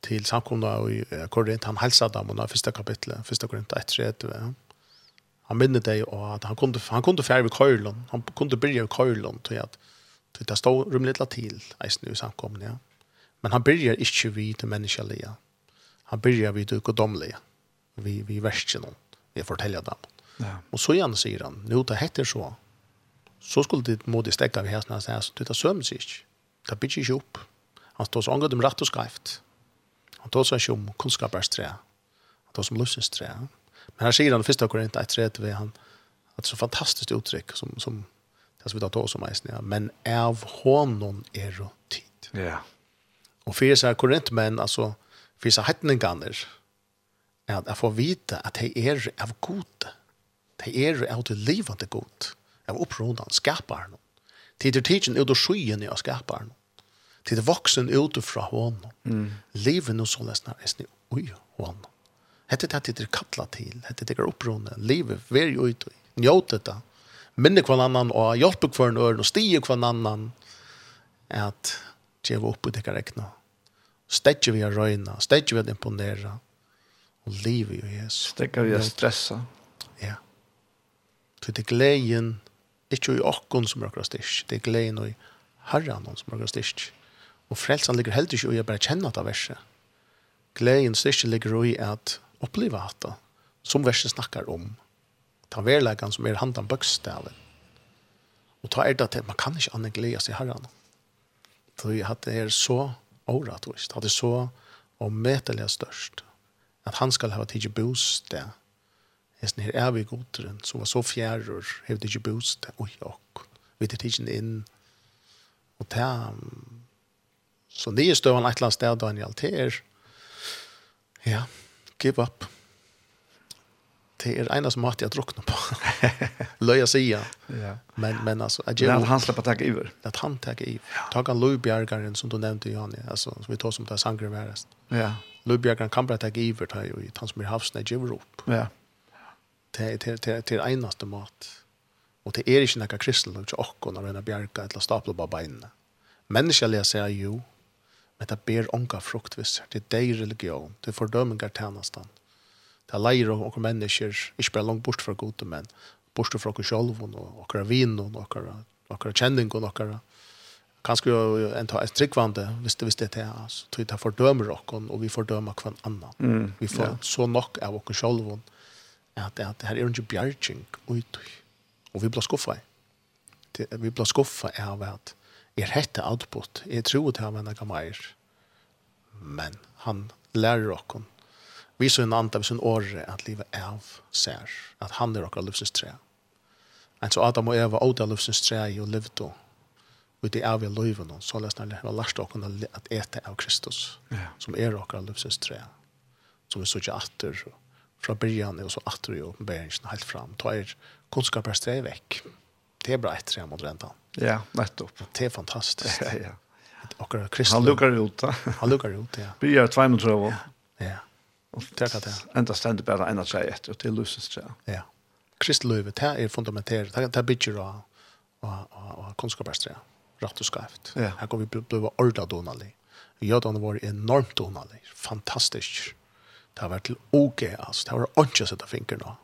till samkomna och i Korint han hälsade dem under första kapitlet, första Korint 1:30. Han minner dig och han kunde han kunde färja vid Köln. Han kunde börja i Köln till att Det där står rumligt la til, eisen i samkomne. Ja. Men han börjar ikkje vid det människaliga. Han börjar vid det godomlige. Vi, vi versen om. Vi forteller dem. Ja. Og så igjen sier han, nu det heter så. Så skulle det modigt stäcka vid hästarna säga, så det tar sömns ikke. Det bygger ikke upp. Han står så angående om rett og skrift. Han tar sig om kunskapstre. Han tar sig om lösningstre. Men her sier han i första korinthet ved han at det er så fantastiskt uttrykk som, som det som vi tar tog som eisen, ja. men av honom er det tid. Ja. Og fyrir seg korintmenn, altså, fyrir seg hettninganer, at jeg får vite at de er av gode. De er av det livende gode. Av opprådene, skaparen. Tid er tidsen ut og skyen av skaparen. Tid er voksen ut fra honom. Mm. Livet nå så lesner er snu ui honom. Hette det at det er kattla til, hette det er opprådene, livet, vær jo ut, njøte det, minne kvann annan og hjelpe kvann øren og stige kvann annan at djeva opp i dikka rekna. Stedje vi a røyna, stedje vi a imponera og livet jo Jesus. Stegje vi a stressa. Ja. Så det er gleden, ikke i okken som røkker styrk, det er gleden i herren som røkker styrk. Og frelsen ligger helt ikke i å bare kjenne dette verset. Gleden styrk ligger i at oppleve dette, som verset snakker om ta verleggen som er handan bøkstaven. Og ta er det til, man kan ikke annet glede seg herren. For at det er så åretvis, hadde det så omvetelig størst, at han skal ha tidlig bostad, Hesten her er vi godteren, som var så fjærur, hevde ikke bostad, oi, ok, vi tar tidsen inn, og ta, så nye støvann et eller annet sted, Daniel, det er, ja, give up det är ena som att jag drucknar på. Löja sia. Ja. Men men alltså att jag han släpper tag över. Att han tag i. Ta kan Louis som du nämnde Johan. Alltså som vi tar som där sangre värst. Ja. Louis kan bara ta i över tar i han som är havsna i Ja. Det det det det är enaste mat. Och det är inte några kristel och och när den bjärka eller stapla på benen. Människaliga säger ju men det ber onka frukt visst. Det är dig religion. Det fördömer gärtänastan. Mm det er leir og okkur mennesker, ikke bare langt bort fra gode, men bort fra okkur sjolv og okkur vin og okkur, okkur kjenning og okkur kanskje jo en ta et tryggvande hvis det, hvis det er det, altså, til det fordømer okkur og vi fordømer hver annan. Mm, vi får ja. så nok av okkur sjolv at, at det her er ikke bjergjeng ut og vi blir skuffa vi blir skuffa av at er hette output. Jeg tror det har menn meir men han lærer okkur Vi så en anda, vi så en åre, at livet av ser, at han er okra livsens tre. En så Adam og Eva åda livsens tre og livdo, og det er vi løyven, så lest han har lært okkar at ete av Kristus, ja. som er okra livsens tre, som vi så ikke atter, fra byrjan og så atter i åpenberingen helt fram, ta er kunnskaper streg vekk. Det er bra et tre mot rentan. Ja, nettopp. Det er fantastisk. Ja, ja. Okra Kristus. Han lukkar ut, da. han lukkar ut, ja. Byrjar tvei mot. Ja. ja. Og det kan det. Enda stendet bare en tre etter, og det er løsens tre. Ja. Kristløyvet, det er fundamentert, det er bygger av, av, av, av kunnskapstre, rett og skreft. Ja. Her kan vi bli ordet donalig. Jødene var enormt donalig, fantastisk. Det var til OG, altså. Det var ikke å sette fingeren av.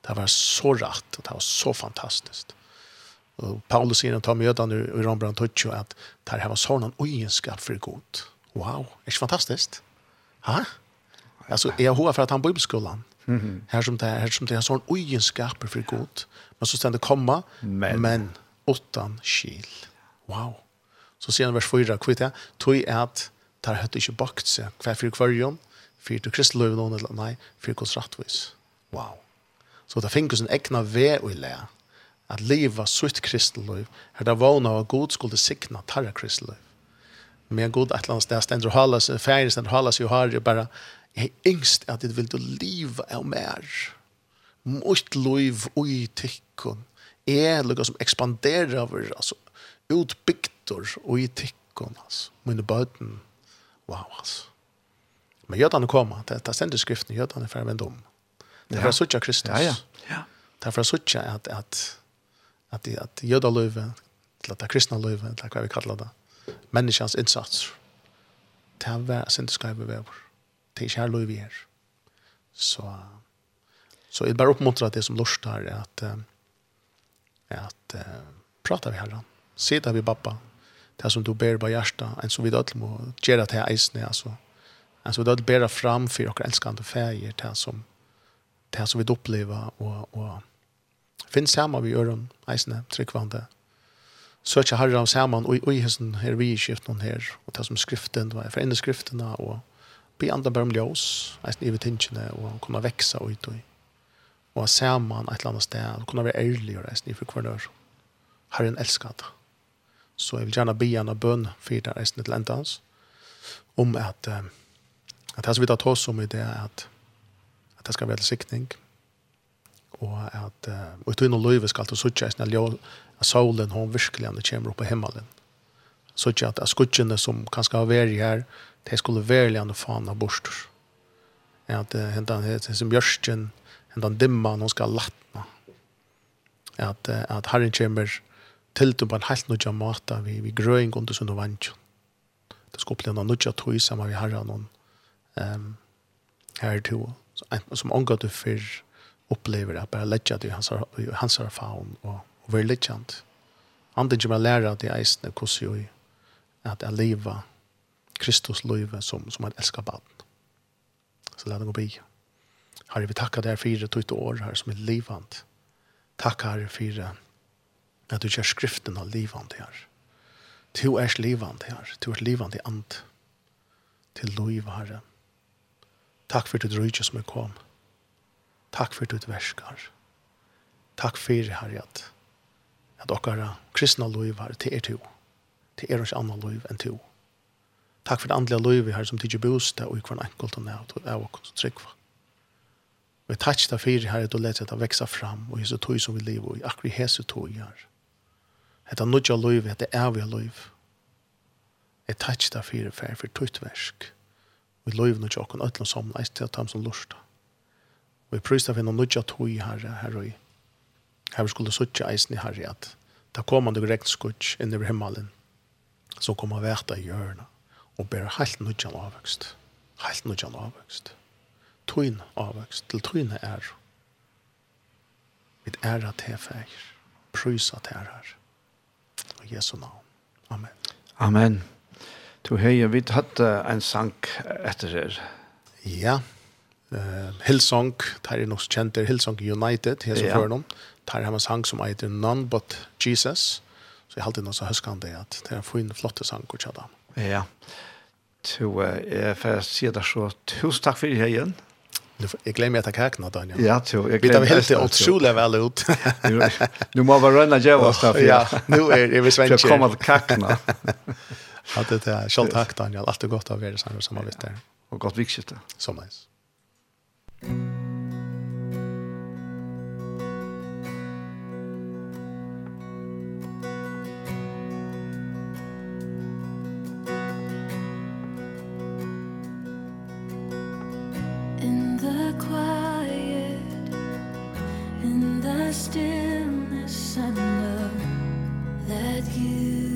Det var så rett, og det var så fantastisk. Og Paulus sier at han møter han i Rambran Tutsjo at det har var sånn en ugenskap for god. Wow, er ikke fantastisk? Hæ? Hæ? Alltså jag har för att han bibelskolan. Mm -hmm. Här som det här som det är sån ojenskaper för god. Men så ständer komma men, men åttan skil. Wow. Så ser han vers 4 kvitt jag. Tog att där hött inte bakt sig. Kvar för kvarjon. För du kristna någon eller nej. För kost rättvis. Wow. Så det finns en egna vä och lä. Att leva sutt kristna löv. Här där var av god skulle signa tarra kristna löv. Men god att landet ständer hållas. Färgen ständer hållas. ju har ju bara Jeg engst at det vil du liv av mer. Mot liv ui tikkun. Er lukka som ekspanderer over, altså, utbygtor ui tikkun, altså. Mine bøten, wow, altså. Men jødene koma, det er stendig skriften, jødene er ferdig om. Det er fra suttja Kristus. Ja, ja. Det er fra suttja at, at, at, at jødaløyve, til at det er kristna løyve, til at hva vi kallar det, menneskjans innsats, det er stendig skriften vi over det er ikke her vi er. Så, så jeg bare oppmuntrer det som lort her, at, at uh, prata vi herran. Sitta vi pappa, det som du ber på hjertet, en som vi dødel må gjøre til eisene, altså, en som vi dødel ber fram for dere elskende feir, det som, det som vi opplever, og, og finn sammen vi gjør om eisene, tryggvande, søker herren sammen, og i hessen her vi i noen her, og det som skriften, det var for ene skriftene, og be andre bare om ljós, eisen i tingene, og kunne veksa ut og og se man et eller annet sted, og kunne være ærlig og reisen i for hver dør. Herren elskar det. Så jeg vil gjerne be han og bøn for det reisen til enda hans, om at, at det som vi tar oss om i det er at, at det skal være sikning, og at uh, og tøyne løyve skal til suttje eisen at solen, hun virkelig, han kommer opp på himmelen. Suttje at skuttjene som kanskje har vært her, de skulle välja en faen av borster. At uh, hentan hentan som bjørsten, hentan dimma, hon skal latna. At, uh, at herren kommer til på en helt nødja måte vi, vi grøyng under sunn og vantjon. Det skal bli noen nødja tog sammen vi herren noen um, her to som omgå du før opplever at bare letja til hans, hans erfaun og, og være letjant. Andre kommer lære at det eisne hvordan jo at jeg lever Kristus løyve som, som han elsker barn. Så la det gå bi. Herre, vi takkar deg for tøyte år her som er livant. Takk herre for at du gjør skriften av livant her. Du er livant her. Du er livant i and. Til løyve herre. Takk for ditt rydde som er kom. Takk for ditt verskar. Takk for herre at at okkara kristna løyve her til er to. Til er ikke annan løyve enn to. Takk for det andliga livet her som tidsi bostad og i hver enkelt og av og av og tryggva. Vi takk det fyrir her at du lette det veksa fram og hese tog som vi lever i akkur hese tog her. Hetta nudja liv, hetta evige liv. Jeg takk det fyrir for, for tutt versk. Vi liv nudja øtlen som samleis til at tam som lursta. Vi prøysta noen nudja tog her, her og i. Her vi skulle suttje eisen i herre at det komande regnskutsk inn i himmelen som kommer vært av hjørnet og ber helt nødjan avvøkst. Helt nødjan avvøkst. Tøyn avvøkst. Til tøyne er mitt æra til fægir. Prysa til ærar. Og Jesu navn. Amen. Amen. Du hei, vi hatt en sang etter her. Ja. Uh, Hillsong, der er nok kjent der, Hillsong United, her som ja. fører noen. Der har en sang som heter None But Jesus. Så jeg har alltid noe så det, at det er en fin, flotte sang og kjøre. Ja. Ja. Så jeg får si det så. Tusen takk for det her igjen. Jeg glemmer at jeg kan knå, Daniel. Ja, jo. Jeg glemmer helt til utrolig vel ut. Du må bare rønne djeva oss derfor. Ja, nå er vi svensker. Jeg kommer til kakna. Ja, det er selv takk, Daniel. Alt er godt av å være sammen med samarbeidet. Og godt vikskiftet. Så helst. Thank. stillness and love that you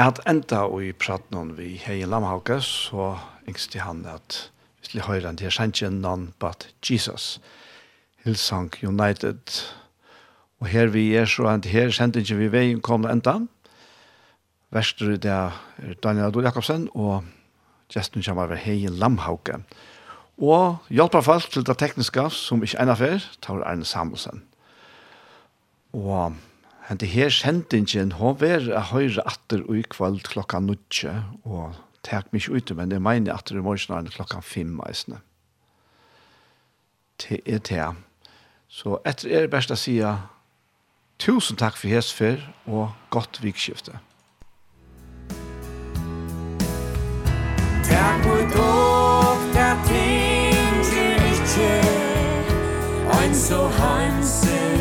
at enda og i praten vi hei Lamhauke, så yngste han at vi vi høre han til sannsyn none but Jesus. Hillsong United. Og her vi er så, and her sendingen vi veien kom enda. Verster det er Daniel Adol Jakobsen, og gesten kommer over hei Lamhauke. Og hjelper folk til det tekniske som ikke enda før, tar Arne Samuelsen. Og Hente her sendingen, hun var høyre atter og i kveld klokka nødje, og tek meg ikke ute, men jeg mener atter i morgen er klokka fem eisene. Til er det. Så etter er det best å si tusen takk for hesfer, og godt vikskifte. Takk for dog, der ting til ikke, ein så hansen,